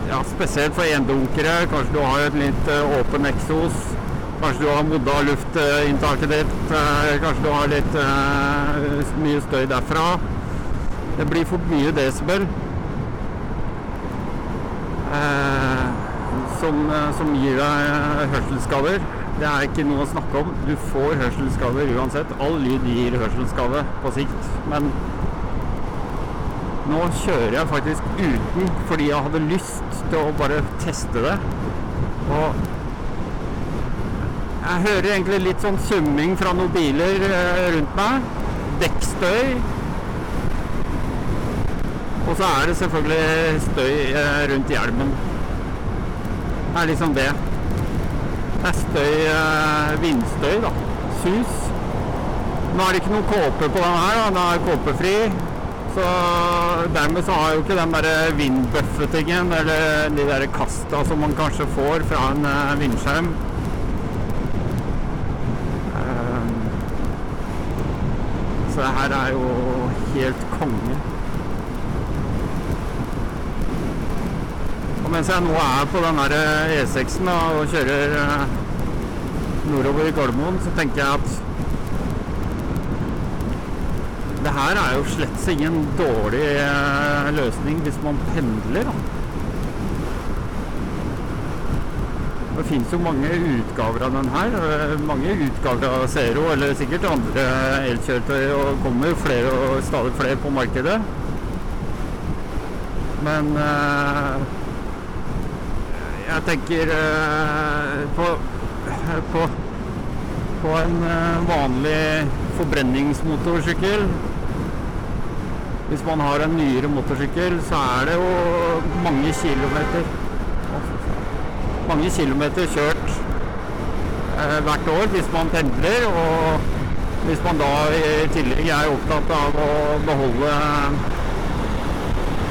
ja, spesielt for endunkere. Kanskje du har et litt åpen eksos. Kanskje du har modda luftinntaket ditt. kanskje du har litt mye støy derfra. Det blir fort mye desibel. Eh, som, eh, som gir deg hørselsskader. Det er ikke noe å snakke om. Du får hørselsskader uansett. All lyd gir hørselsskade på sikt. Men nå kjører jeg faktisk uten fordi jeg hadde lyst til å bare teste det. Og jeg hører egentlig litt sånn summing fra noen biler eh, rundt meg. Dekkstøy. Og så er det selvfølgelig støy eh, rundt hjelmen. Er liksom det. Det er støy, eh, vindstøy, da. Sus. Nå er det ikke noe kåpe på den her, da. Den er kåpefri. Så dermed så har jo ikke den der vindbuffetingen, eller de der kasta som man kanskje får fra en eh, vindskjerm. Eh, Så det her er jo helt konge. Mens jeg nå er på den E6-en og kjører eh, nordover i Gardermoen, så tenker jeg at det her er jo slett ingen dårlig eh, løsning hvis man pendler. Det finnes jo mange utgaver av den her. eh, Mange utgaver av Zero, eller sikkert andre elkjøretøy, og kommer flere og stadig flere på markedet. Men eh, jeg tenker eh, på, på, på en eh, vanlig forbrenningsmotorsykkel Hvis man har en nyere motorsykkel, så er det jo mange kilometer. Mange kilometer kjørt eh, hvert år hvis man pendler. Og hvis man da i tillegg er opptatt av å beholde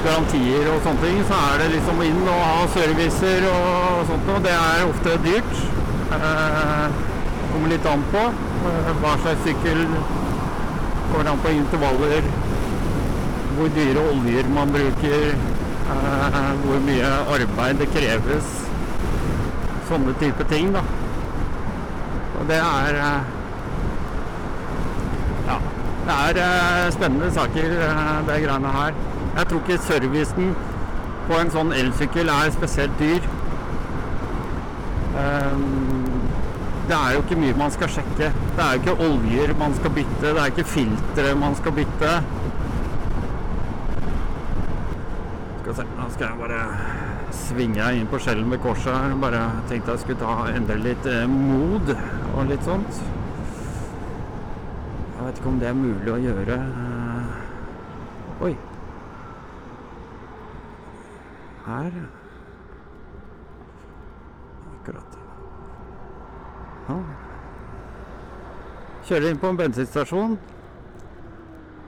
garantier og sånne ting, så er det liksom inn og ha servicer og sånt noe. Det er ofte dyrt. Eh, kommer litt an på eh, hva slags sykkel. Kommer an på intervaller. Hvor dyre oljer man bruker. Eh, hvor mye arbeid det kreves. Sånne type ting, da. Og det er Ja. Det er spennende saker, det greiene her. Jeg tror ikke servicen på en sånn elsykkel er spesielt dyr. Ehm, det er jo ikke mye man skal sjekke. Det er jo ikke oljer man skal bytte, det er ikke filtre man skal bytte. Skal se, nå skal jeg bare svinge inn på skjellen ved korset her. Bare tenkte jeg skulle ta, endre litt eh, mod og litt sånt. Jeg vet ikke om det er mulig å gjøre. eh. Oi. Her. Akkurat. Ja. Kjører inn på en bensinstasjon.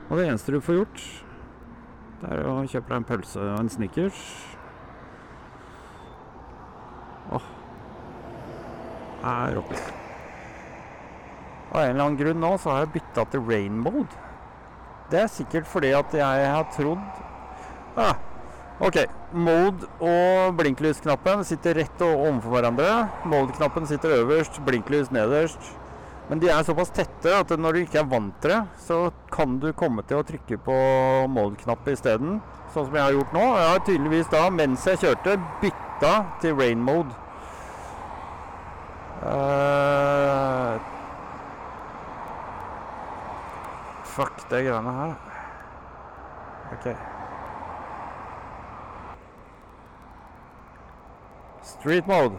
Og det eneste du får gjort, det er å kjøpe deg en pølse og en Snickers. Åh. Er oppe. Av en eller annen grunn nå så har jeg bytta til rain mode. Det er sikkert fordi at jeg har trodd ah, Ok, mode og blinklysknappen sitter rett overfor hverandre. Mode-knappen sitter øverst, blinklys nederst. Men de er såpass tette at når du ikke er vant til det, så kan du komme til å trykke på mode-knapp isteden. Sånn som jeg har gjort nå. Jeg har tydeligvis da, mens jeg kjørte, bytta til rain mode. Uh, fuck det greiene her. OK. Street mode.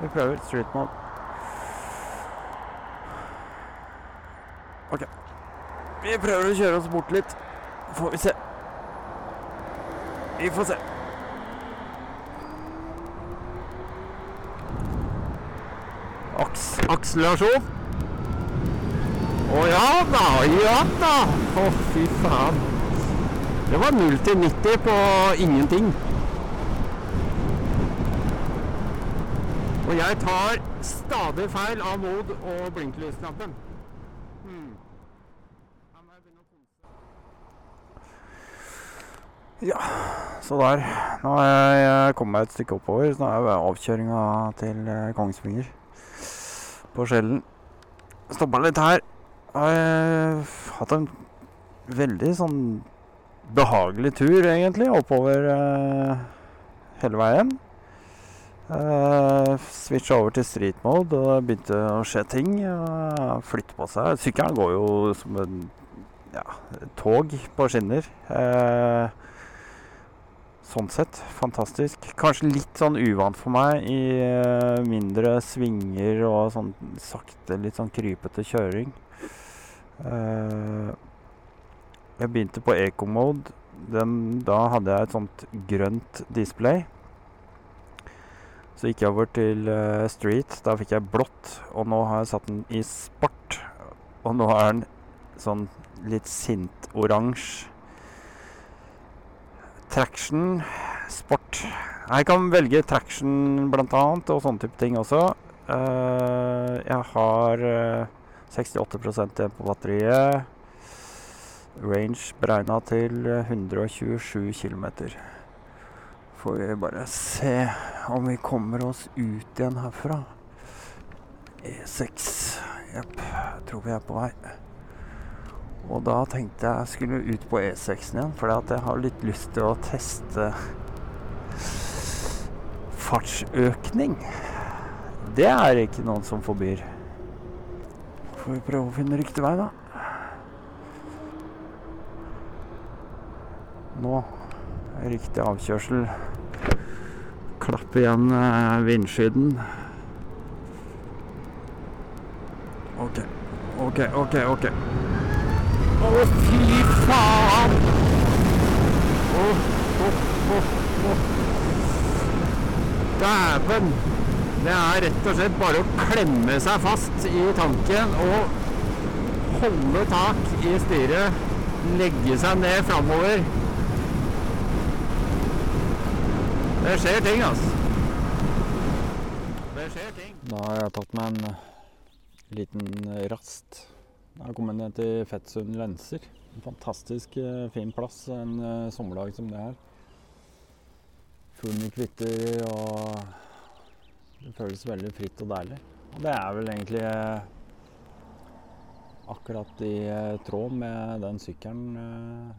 Vi prøver street mode. OK. Vi prøver å kjøre oss bort litt. Får vi se. Vi får se. Aks akselerasjon. Å ja da, ja da. Å, fy faen. Det var 0 til 90 på ingenting. Og jeg tar stadig feil av mod- og blinklysknappen. Hmm. Ja, så der. Nå har jeg kommet meg et stykke oppover. Så nå er avkjøringa til eh, Kongsvinger på Skjellen. Stoppa litt her. Jeg Har hatt en veldig sånn behagelig tur, egentlig, oppover uh, hele veien. Uh, Switcha over til street mode, og begynte å skje ting. Uh, flytte på seg. Sykkelen går jo som en ja, tog på skinner. Uh, sånn sett fantastisk. Kanskje litt sånn uvant for meg i uh, mindre svinger og sånn sakte, litt sånn krypete kjøring. Eh, jeg begynte på eco-mode. Da hadde jeg et sånt grønt display. Så gikk jeg over til uh, street. Da fikk jeg blått. Og nå har jeg satt den i sport. Og nå er den sånn litt sint oransje. Traction, sport. Jeg kan velge traction blant annet, og sånne type ting også. Uh, jeg har uh, 68 igjen på batteriet. Range beregna til eh, 127 km. Får vi bare se om vi kommer oss ut igjen herfra. E6. Jepp, tror vi er på vei. Og da tenkte jeg skulle ut på E6-en igjen, for jeg har litt lyst til å teste fartsøkning, det er ikke noen som forbyr. Får vi prøve å finne riktig vei, da. Nå riktig avkjørsel. Klapp igjen eh, vindskydden. OK, OK, OK. ok. Å, fy faen! Å, å. Dæven! Det er rett og slett bare å klemme seg fast i tanken og holde tak i styret. Legge seg ned framover. Det skjer ting, altså. Det skjer ting. Da har jeg tatt meg en eh, liten eh, rast. Jeg har kommet ned til Fettsund Lenser. En fantastisk eh, fin plass en sommerdag som det her. Fuglen kvitter og det føles veldig fritt og deilig. Og det er vel egentlig akkurat i tråd med den sykkelen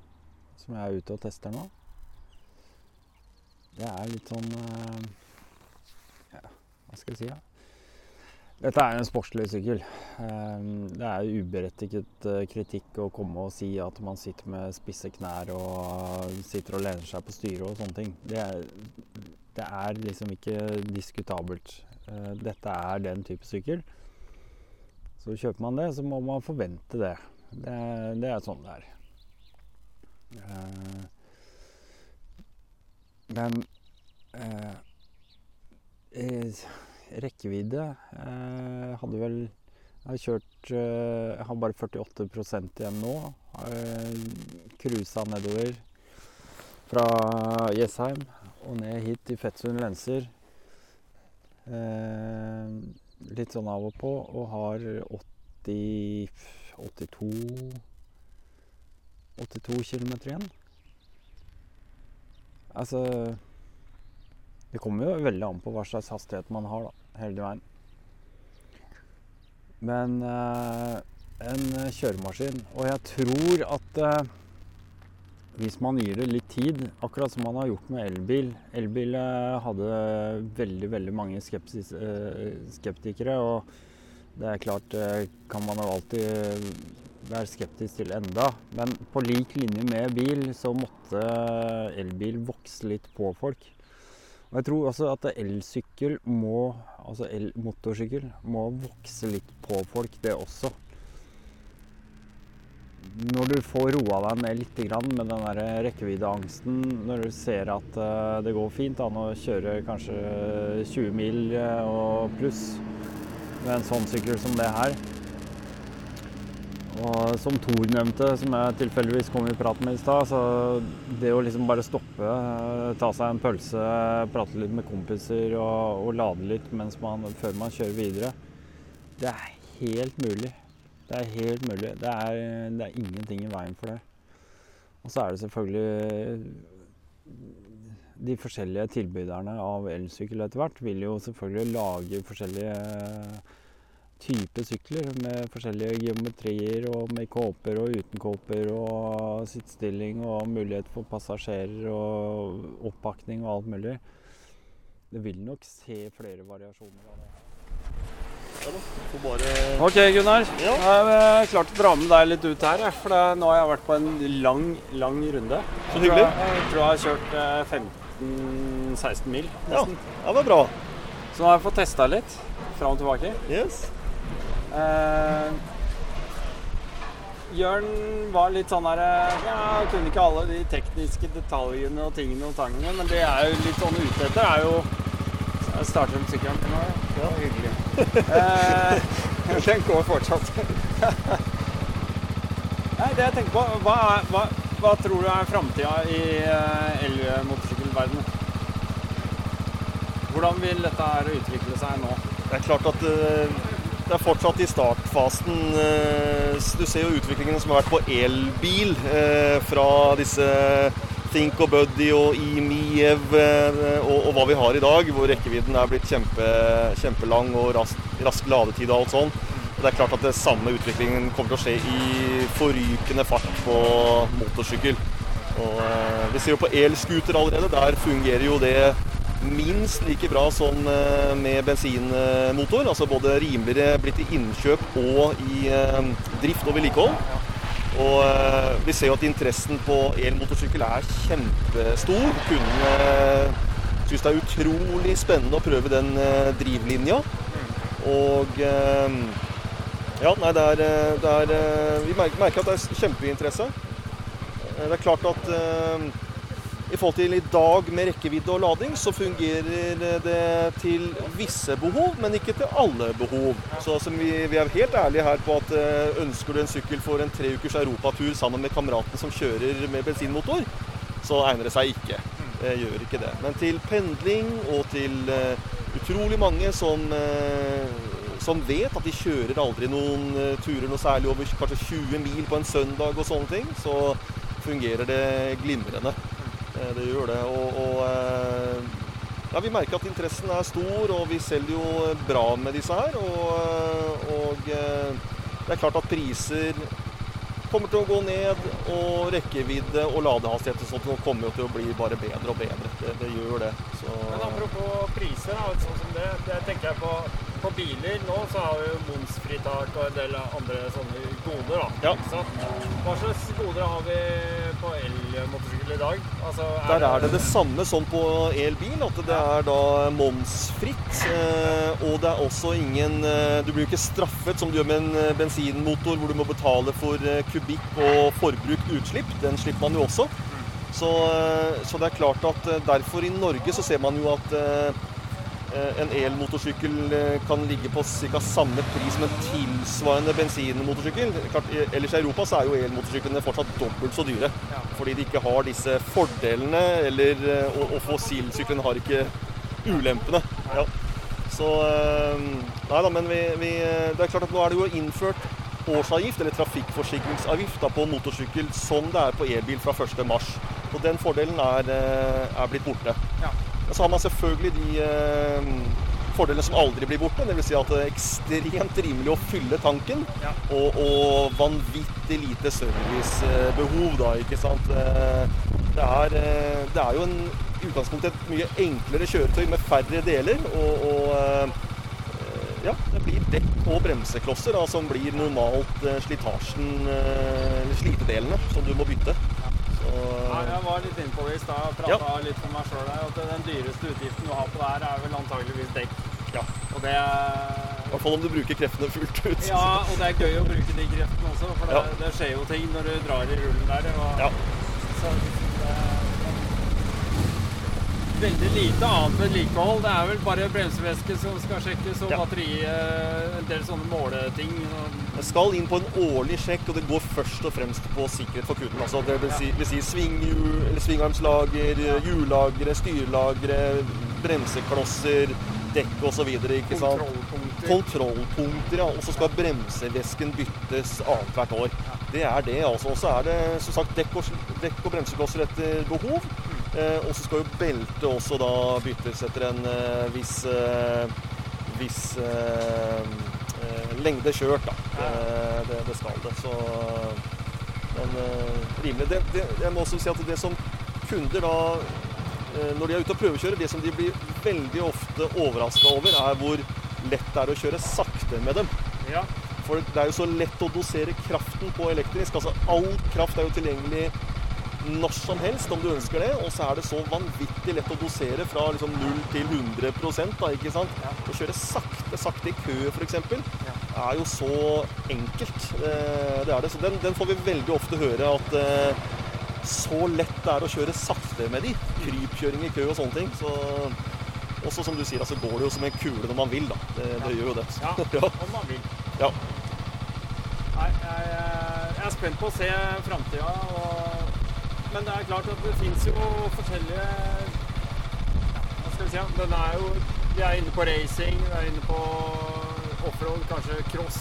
som jeg er ute og tester nå. Det er litt sånn eh, Ja, hva skal jeg si? Ja? Dette er en sportslig sykkel. Eh, Det er uberettiget eh, kritikk å komme og si at man sitter med spisse knær og sitter og lener seg på styret og sånne ting. Det er, det er liksom ikke diskutabelt. Dette er den type sykkel. Så kjøper man det, så må man forvente det. Det, det er sånn det er. Men eh, eh, rekkevidde eh, hadde vel Jeg har kjørt eh, Jeg har bare 48 igjen nå. Eh, Cruisa nedover fra Jessheim og ned hit til Fettsund Lenser. Eh, litt sånn av og på, og har 80 82 82 km igjen. Altså Det kommer jo veldig an på hva slags hastighet man har, da, hele veien. Men eh, en kjøremaskin Og jeg tror at eh, hvis man gir det litt tid, akkurat som man har gjort med elbil Elbil eh, hadde veldig, veldig mange skepsis, eh, skeptikere, og det er klart det kan man jo alltid være skeptisk til enda. Men på lik linje med bil så måtte elbil vokse litt på folk. Og jeg tror også at elsykkel må, altså elmotorsykkel, må vokse litt på folk, det også. Når du får roa deg ned litt med den der rekkeviddeangsten, når du ser at eh, det går fint an å kjøre kanskje 20 mil eh, og pluss med en sånn sykkel som det her. Og som Thor nevnte, som jeg tilfeldigvis kom i prat med i stad, så det å liksom bare stoppe, eh, ta seg en pølse, prate litt med kompiser og, og lade litt man, før man kjører videre, det er helt mulig. Det er helt mulig. Det er, det er ingenting i veien for det. Og så er det selvfølgelig De forskjellige tilbyderne av elsykkel etter hvert vil jo selvfølgelig lage forskjellige typer sykler med forskjellige geometrier og med kåper og uten kåper og sittestilling og mulighet for passasjerer og oppakning og alt mulig. Det vil nok se flere variasjoner av det. Ja bare Ok, Gunnar. Ja. Jeg er jeg klart å dra med deg litt ut her. For nå har jeg vært på en lang, lang runde. Så hyggelig. Jeg tror jeg har kjørt eh, 15-16 mil, Ja, nesten. ja, det var bra. Så nå har jeg fått testa litt fram og tilbake. Yes. Eh, Jørn var litt sånn her eh, Ja, kunne ikke alle de tekniske detaljene og tingene og tangene, men det er jo litt sånn ute etter er jo Jeg starter med sykkelen nå, ja. Det var hyggelig. Eh, <laughs> den går fortsatt. <laughs> Nei, det jeg tenker på, hva, hva, hva tror du er framtida i elmotorsykkelverdenen? Hvordan vil dette her utvikle seg nå? Det er klart at det er fortsatt i startfasen. eh, Du ser jo utviklingen som har vært på elbil eh, fra disse Think og Buddy og IMIEV eh, og, og hva vi har i dag, hvor rekkevidden er blitt kjempe, kjempelang og rask, rask ladetid og alt sånn. Det er klart at det samme utviklingen kommer til å skje i forrykende fart på motorsykkel. Og Vi ser jo på elscooter allerede. Der fungerer jo det minst like bra som eh, med bensinmotor. Altså både rimeligere blitt i innkjøp og i eh, drift og vedlikehold. Og eh, vi ser jo at interessen på elmotorsykkel er kjempestor. Kundene syns det er utrolig spennende å prøve den drivlinja. Og ja, nei, det er, det er Vi merker at det er kjempeinteresse. Det er klart at i forhold til i dag med rekkevidde og lading, så fungerer det til visse behov, men ikke til alle behov. Så altså, vi, vi, er helt ærlige her på at eh, ønsker du en sykkel for en tre ukers europatur sammen med kameraten som kjører med bensinmotor, så egner det seg ikke. Det gjør ikke det. Men til pendling og til uh, utrolig mange som, uh, som vet at de kjører aldri noen turer noe særlig over kanskje 20 mil på en søndag og sånne ting, så fungerer det glimrende. Eh, det gjør det. Og, og eh, ja, vi merker at interessen er stor, og vi selger jo bra med disse her. Og, eh, og det er klart at priser kommer til å gå ned, og rekkevidde og ladehastighet og sånt kommer jo til å bli bare bedre og bedre. Det, det gjør det. Så. Men apropos priser, da, sånn som det, det tenker jeg på på biler nå så har vi jo momsfritak og en del andre sånne goder. da. Ja. Hva slags goder har vi på elmotorsykkel i dag? Altså, er Der er det det samme som på elbil, at det er da momsfritt. Eh, og det er også ingen eh, Du blir jo ikke straffet som du gjør med en eh, bensinmotor, hvor du må betale for kubikk og forbruk utslipp. Den slipper man jo også. Så, så, det er klart at derfor i Norge så ser man jo at en elmotorsykkel eh, kan ligge på ca. samme pris som en tilsvarende bensinmotorsykkel. Ellers i Europa så er jo elmotorsyklene fortsatt dobbelt så dyre. Fordi de ikke har disse fordelene, eller, eh, og, og fossilsyklene har ikke ulempene. Ja. Så Nei da, men vi, vi, det er klart at nå er det jo innført årsavgift, eller trafikkforsikringsavgift, da, på motorsykkel som det er på elbil fra 1.3. Og den fordelen er, er blitt borte. Ja. Og så har man selvfølgelig de eh, fordelene som aldri blir borte. Dvs. Si at det er ekstremt rimelig å fylle tanken, ja. og, og, vanvittig lite servicebehov, da, ikke sant. Eh, det er, eh, det er jo en utgangspunktet et mye enklere kjøretøy med færre deler. og, og ja, det blir dekk og bremseklosser da, som blir normalt slitasjen, slitedelene, som du må bytte. Var litt inne på det i stad. Prata ja. litt for meg sjøl at den dyreste utgiften du har på det her, er vel antageligvis dekk. Ja. Og det I hvert fall om du bruker kreftene fullt ut. Ja, og det er gøy å bruke de kreftene også, for det, ja. det skjer jo ting når du drar i rullen der. Og, ja. Så veldig lite annet vedlikehold. Det er vel bare bremsevæske som skal sjekkes, og ja. batteri, eh, en del sånne måleting. Det skal inn på en årlig sjekk, og det går først og fremst på sikkerhet for kunden. Altså, det vil si, vil si svingarmslager, hjullagre, styrelagre, bremseklosser, dekk osv. Kontrollpunkter. Kontrollpunkter, ja. Og så skal bremsevæsken byttes annethvert år. Det er det, altså. Og så er det som sagt dekk og, dekk og bremseklosser etter behov. Eh, og så skal jo beltet også da byttes etter en eh, viss, eh, viss lengde kjørt, da. Det, det, skal det. Så men rimelig. Det, det, jeg må også si at det som kunder da når de er ute og prøvekjører, det som de blir veldig ofte overraska over, er hvor lett det er å kjøre sakte med dem. Ja. For det er jo så lett å dosere kraften på elektrisk. Altså all kraft er jo tilgjengelig når som helst om du ønsker det. Og så er det så vanvittig lett å dosere fra liksom 0 til 100 da, ikke sant? Ja. Å kjøre sakte, sakte i kø f.eks. Ja. er jo så enkelt. Eh, det er det. Så den, den, får vi veldig ofte høre at eh, så lett det er å kjøre sakte med de. Krypkjøring i kø og sånne ting. Så også som du sier, altså går det jo som en kule når man vil, da. Det, det gjør jo det. Ja, <laughs> om man vil. Ja. Nei, jeg, jeg er spent på å se framtida. Men det er klart at det fins jo forskjellige Hva skal vi si? Den er jo Vi er inne på racing, vi er inne på offroad, kanskje cross,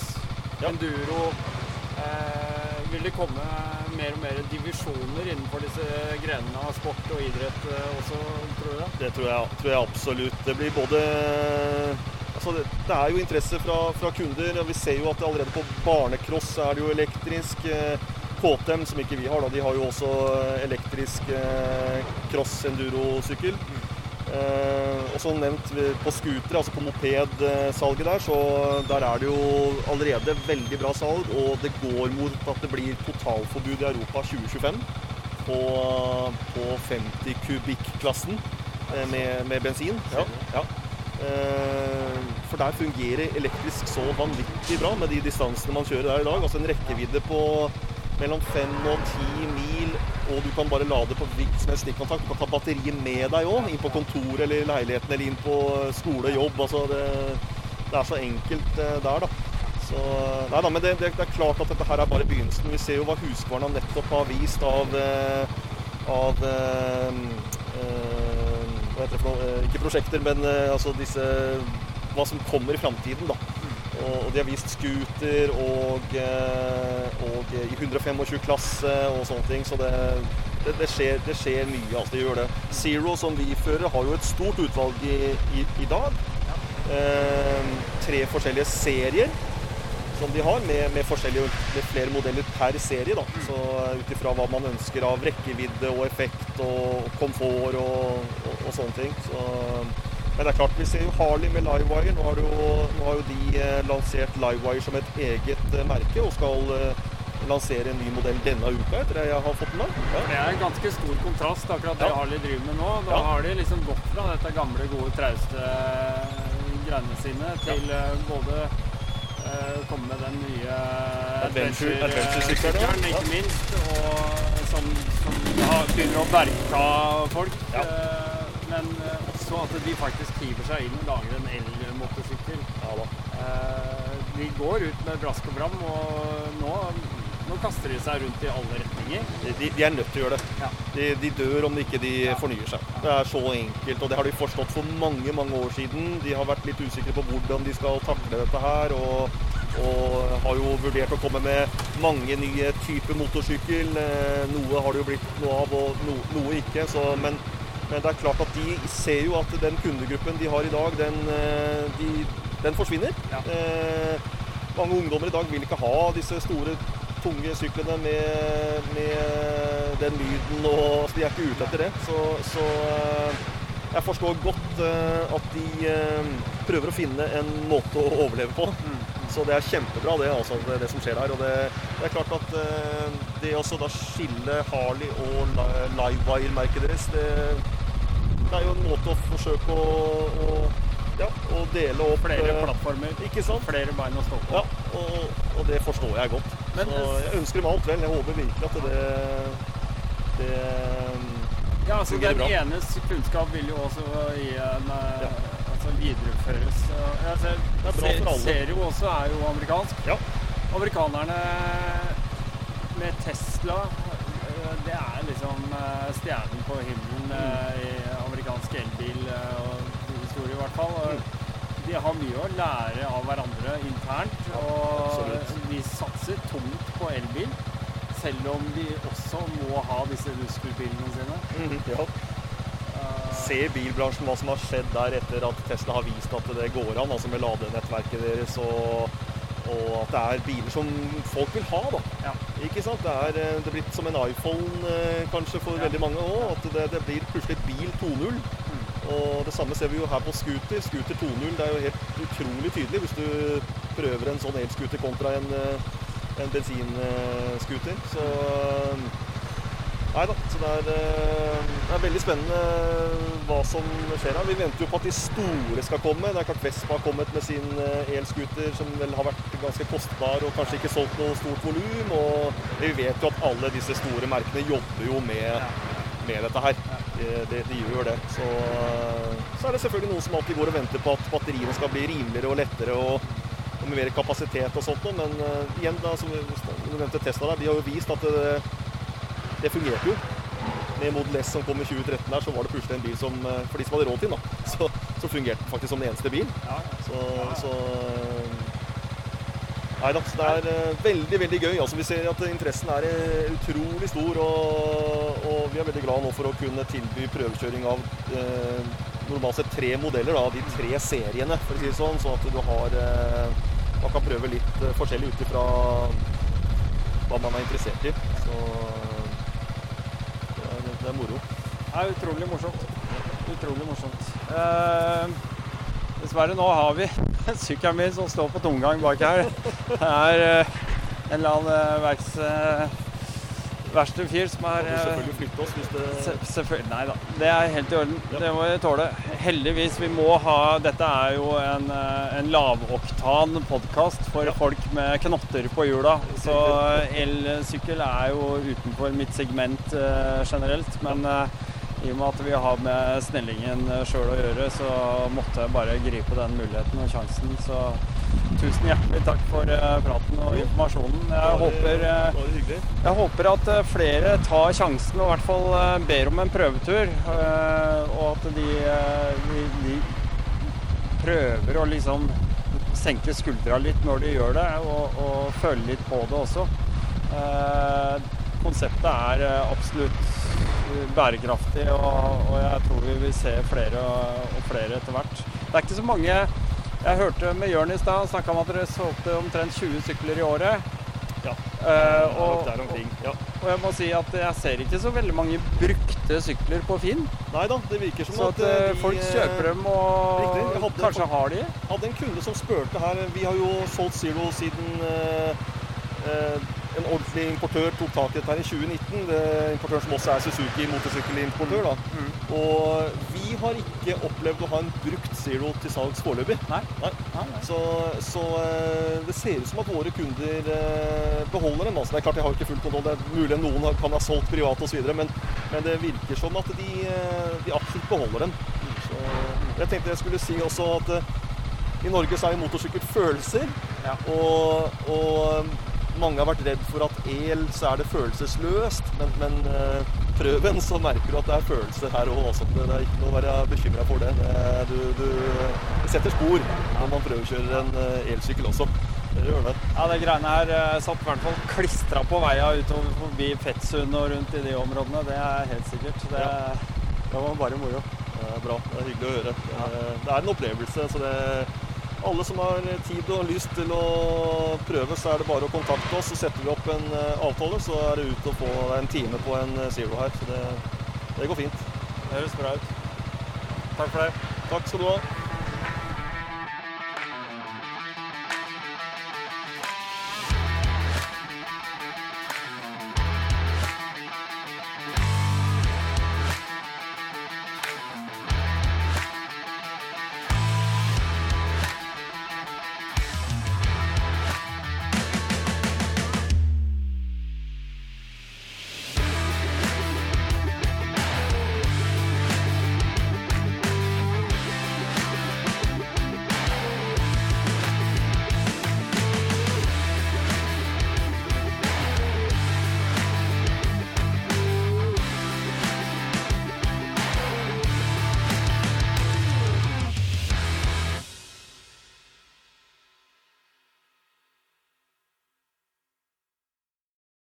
ja. enduro. Eh, vil det komme mer og mer divisjoner innenfor disse grenene av sport og idrett eh, også, tror du det? Det tror jeg, tror jeg absolutt. Det blir både Altså, det, det, er jo interesse fra, fra, kunder. og Vi ser jo at allerede på barnecross er det jo elektrisk. Eh, KTM, som ikke vi har, da, de har jo også elektrisk eh, cross enduro-sykkel. Eh, og som nevnt på scootere, altså på mopedsalget der, så der er det jo allerede veldig bra salg. Og det går mot at det blir totalforbud i Europa 2025 på, på 50 kubikk-klassen eh, med, med, bensin. Ja, ja. Eh, for der fungerer elektrisk så vanvittig bra med de distansene man kjører der i dag. Altså en rekkevidde på mellom fem og ti mil og du kan bare lade på hvilken som helst stikkontakt. Du kan ta batteriet med deg òg, inn på kontoret eller leiligheten eller inn på skole, jobb. Altså det, det er så enkelt eh, der, da. Så, nei da, men det, det, er klart at dette her er bare begynnelsen. Vi ser jo hva Huskvarna nettopp har vist av, eh, av øh, Hva heter det for noe? Ikke prosjekter, men øh, altså disse Hva som kommer i framtiden, da. Og, de har vist scooter og, eh, og i 125 klasse og sånne ting. Så det, det, det, skjer, det skjer, mye. altså det gjør det. Zero, som vi fører, har jo et stort utvalg i, i, i dag. Eh, tre forskjellige serier som de har, med, med, med flere modeller per serie. da. Så Ut ifra hva man ønsker av rekkevidde og effekt og komfort og, og, og sånne ting. Så men det er klart, vi ser jo Harley med Livewire. Nå har, jo, nå har jo de eh, lansert Livewire som et eget eh, merke og skal eh, lansere en ny modell denne uka, etter det jeg har fått med meg. Ja. Det er en ganske stor kontrast, akkurat det ja. Harley driver med nå. Da ja. har de liksom gått fra dette gamle, gode, trauste greiene sine til både uh, komme med den nye adventure-sykkelen, ikke minst, og som, som begynner å bergta folk. Ja. men også at de faktisk hiver seg inn og lager en elmotorsykkel. Ja, eh, de går ut med brask og bram, og nå, nå, kaster de seg rundt i alle retninger. De, de er nødt til å gjøre det. Ja. De, de, dør om ikke de ja. fornyer seg. Det er så enkelt, og det har de forstått for mange mange år siden. De har vært litt usikre på hvordan de skal takle dette her. og og har jo vurdert å komme med mange nye typer motorsykkel. Eh, noe har det jo blitt noe av, og no, noe ikke. Så, men men det er klart at de ser jo at den kundegruppen de har i dag, den, eh, de, den forsvinner. Ja. Eh, mange ungdommer i dag vil ikke ha disse store, tunge syklene med, med den lyden og altså, De er ikke ute etter det. Så, så eh, jeg forstår godt uh, at de uh, prøver å finne en måte å overleve på. Mm. Så det er kjempebra, det, altså, det, det som skjer der. Og det, det er klart at uh, det å skille Harley og Livewire-merket deres, det det er jo en måte å forsøke å, å, ja, å dele opp Flere eh, plattformer. Ikke sant? Flere bein å stå på. Ja, og, og det forstår jeg godt. Men, så jeg ønsker dem alt vel. Jeg håper virkelig at det, det ja, altså Den enes kunnskap vil jo også gi en, ja. altså videreføres. Jeg ser, det er bra for alle. Serio også er jo amerikansk. Ja. Amerikanerne med Tesla det er liksom eh, stjernen på himmelen mm. i amerikansk elbilhistorie, i hvert fall. Mm. De har mye å lære av hverandre internt. Og Absolutt. de satser tungt på elbil. Selv om de også må ha disse muskelbilene sine. Mm, ja. Se bilbransjen hva som har skjedd der etter at Tesla har vist at det går an, altså med ladenettverket deres. og og at det er biler som folk vil ha. da. Ja. Ikke sant? Det er, eh, det er blitt som en iPhone eh, kanskje for ja. veldig mange òg. At det, det, blir plutselig bil 2.0. Mm. Og det samme ser vi jo her på scooter. Scooter 2.0 det er jo helt utrolig tydelig hvis du prøver en sånn elscooter kontra en, eh, en bensinscooter. Så Nei da. Så det er, eh, det er, veldig spennende hva som skjer her. Vi venter jo på at de store skal komme. Det er klart Vespa har kommet med sin eh, elscooter, som vel har vært ganske kostbar og kanskje ikke solgt noe stort volum. Og vi vet jo at alle disse store merkene jobber jo med, med dette her. De, de, de, gjør det. Så, så er det selvfølgelig noen som alltid går og venter på at batteriene skal bli rimeligere og lettere. og og med mer kapasitet og sånt, men uh, igjen, da, som du nevnte Tesla, der, de har jo vist at det, det fungerte jo. Med Model S som kom i 2013 der, så var det plutselig en bil som eh, For de som hadde råd til den, da. <laughs> Så, så fungerte den faktisk som den eneste bil. Så, så Nei da. Så det er uh, veldig, veldig gøy. Altså, vi ser at interessen er utrolig stor. Og, og, vi er veldig glad nå for å kunne tilby prøvekjøring av eh, normalt sett tre modeller. Da, de tre seriene, for å si det sånn. Sånn at du har Man kan prøve litt forskjellig ut ifra hva man er interessert i. Så det er moro. Det er utrolig morsomt. utrolig morsomt. Eh, dessverre, nå har vi <laughs> sykkelen min som står på tomgang bak her. Det er eh, en eller annen eh, verks... en fyr som er du eh, selvfølgelig flytte oss hvis det Se- Selvfølgelig. Nei da. Det er helt i orden. Det må vi tåle. Heldigvis. Vi må ha Dette er jo en, eh, en lavoktan podkast for folk med knotter på hjula. Så elsykkel er jo utenfor mitt segment uh, generelt. Men uh, i og med at vi har med snellingen sjøl å gjøre, så måtte jeg bare gripe den muligheten og sjansen. Så tusen hjertelig takk for eh, praten og informasjonen. Jeg håper eh, jeg håper at eh, flere tar sjansen og i hvert fall ber om en prøvetur. Og at de, de, de prøver å liksom senke skuldra litt når de gjør det, og, og føle litt på det også. Konseptet er absolutt bærekraftig, og, og jeg tror vi vil se flere og og flere etter hvert. Det er ikke så mange Jeg hørte med Jørn i stad, snakka om at dere solgte omtrent 20 sykler i året. Ja. Eh, Og der omkring. Ja. og jeg må si at jeg ser ikke så veldig mange brukte sykler på Finn. Nei da, det virker som Så at at folk eh, kjøper dem og Riktig, hadde- kanskje har de. hadde en kunde som spurte her Vi har jo solgt Zero siden eh, eh, en ordentlig importør tok tak i dette her i 2019. Det er importøren som også er Suzuki motorsykkelimportør. da. Mm. Og vi har ikke opplevd å ha en brukt Zero til salgs foreløpig. Nei. Nei. Nei. Så, så eh, det ser ut som at våre kunder eh, beholder den. Altså, det er klart Jeg har ikke full kontroll. Det er mulig noen kan ha solgt privat osv. Men, men det virker som at de, eh, de absolutt beholder den. Så, jeg tenkte jeg skulle si også at i Norge så er motorsykkel følelser. Ja. Og, og mange har vært redd for at el så er det følelsesløst. Men, men eh, prøv en, så merker du at det er følelser her òg. Altså. Det er ikke noe å være bekymra for det. det du, du, det setter spor når man prøvekjører en eh, elsykkel også. Det gjør det. Ja, det greiene her eh, satt i hvert fall klistra på veia utover forbi Fettsund og rundt i de områdene. Det er helt sikkert. Det, det var bare moro. Det er bra. Det er hyggelig å høre. Det, det er en opplevelse. så det alle som har tid og lyst til å prøve, så er det bare å kontakte oss. Så setter vi opp en eh, avtale, så er det ut å få en time på en eh, Zero her. Så det, det går fint. Det høres bra ut. Takk for det. Takk skal du ha.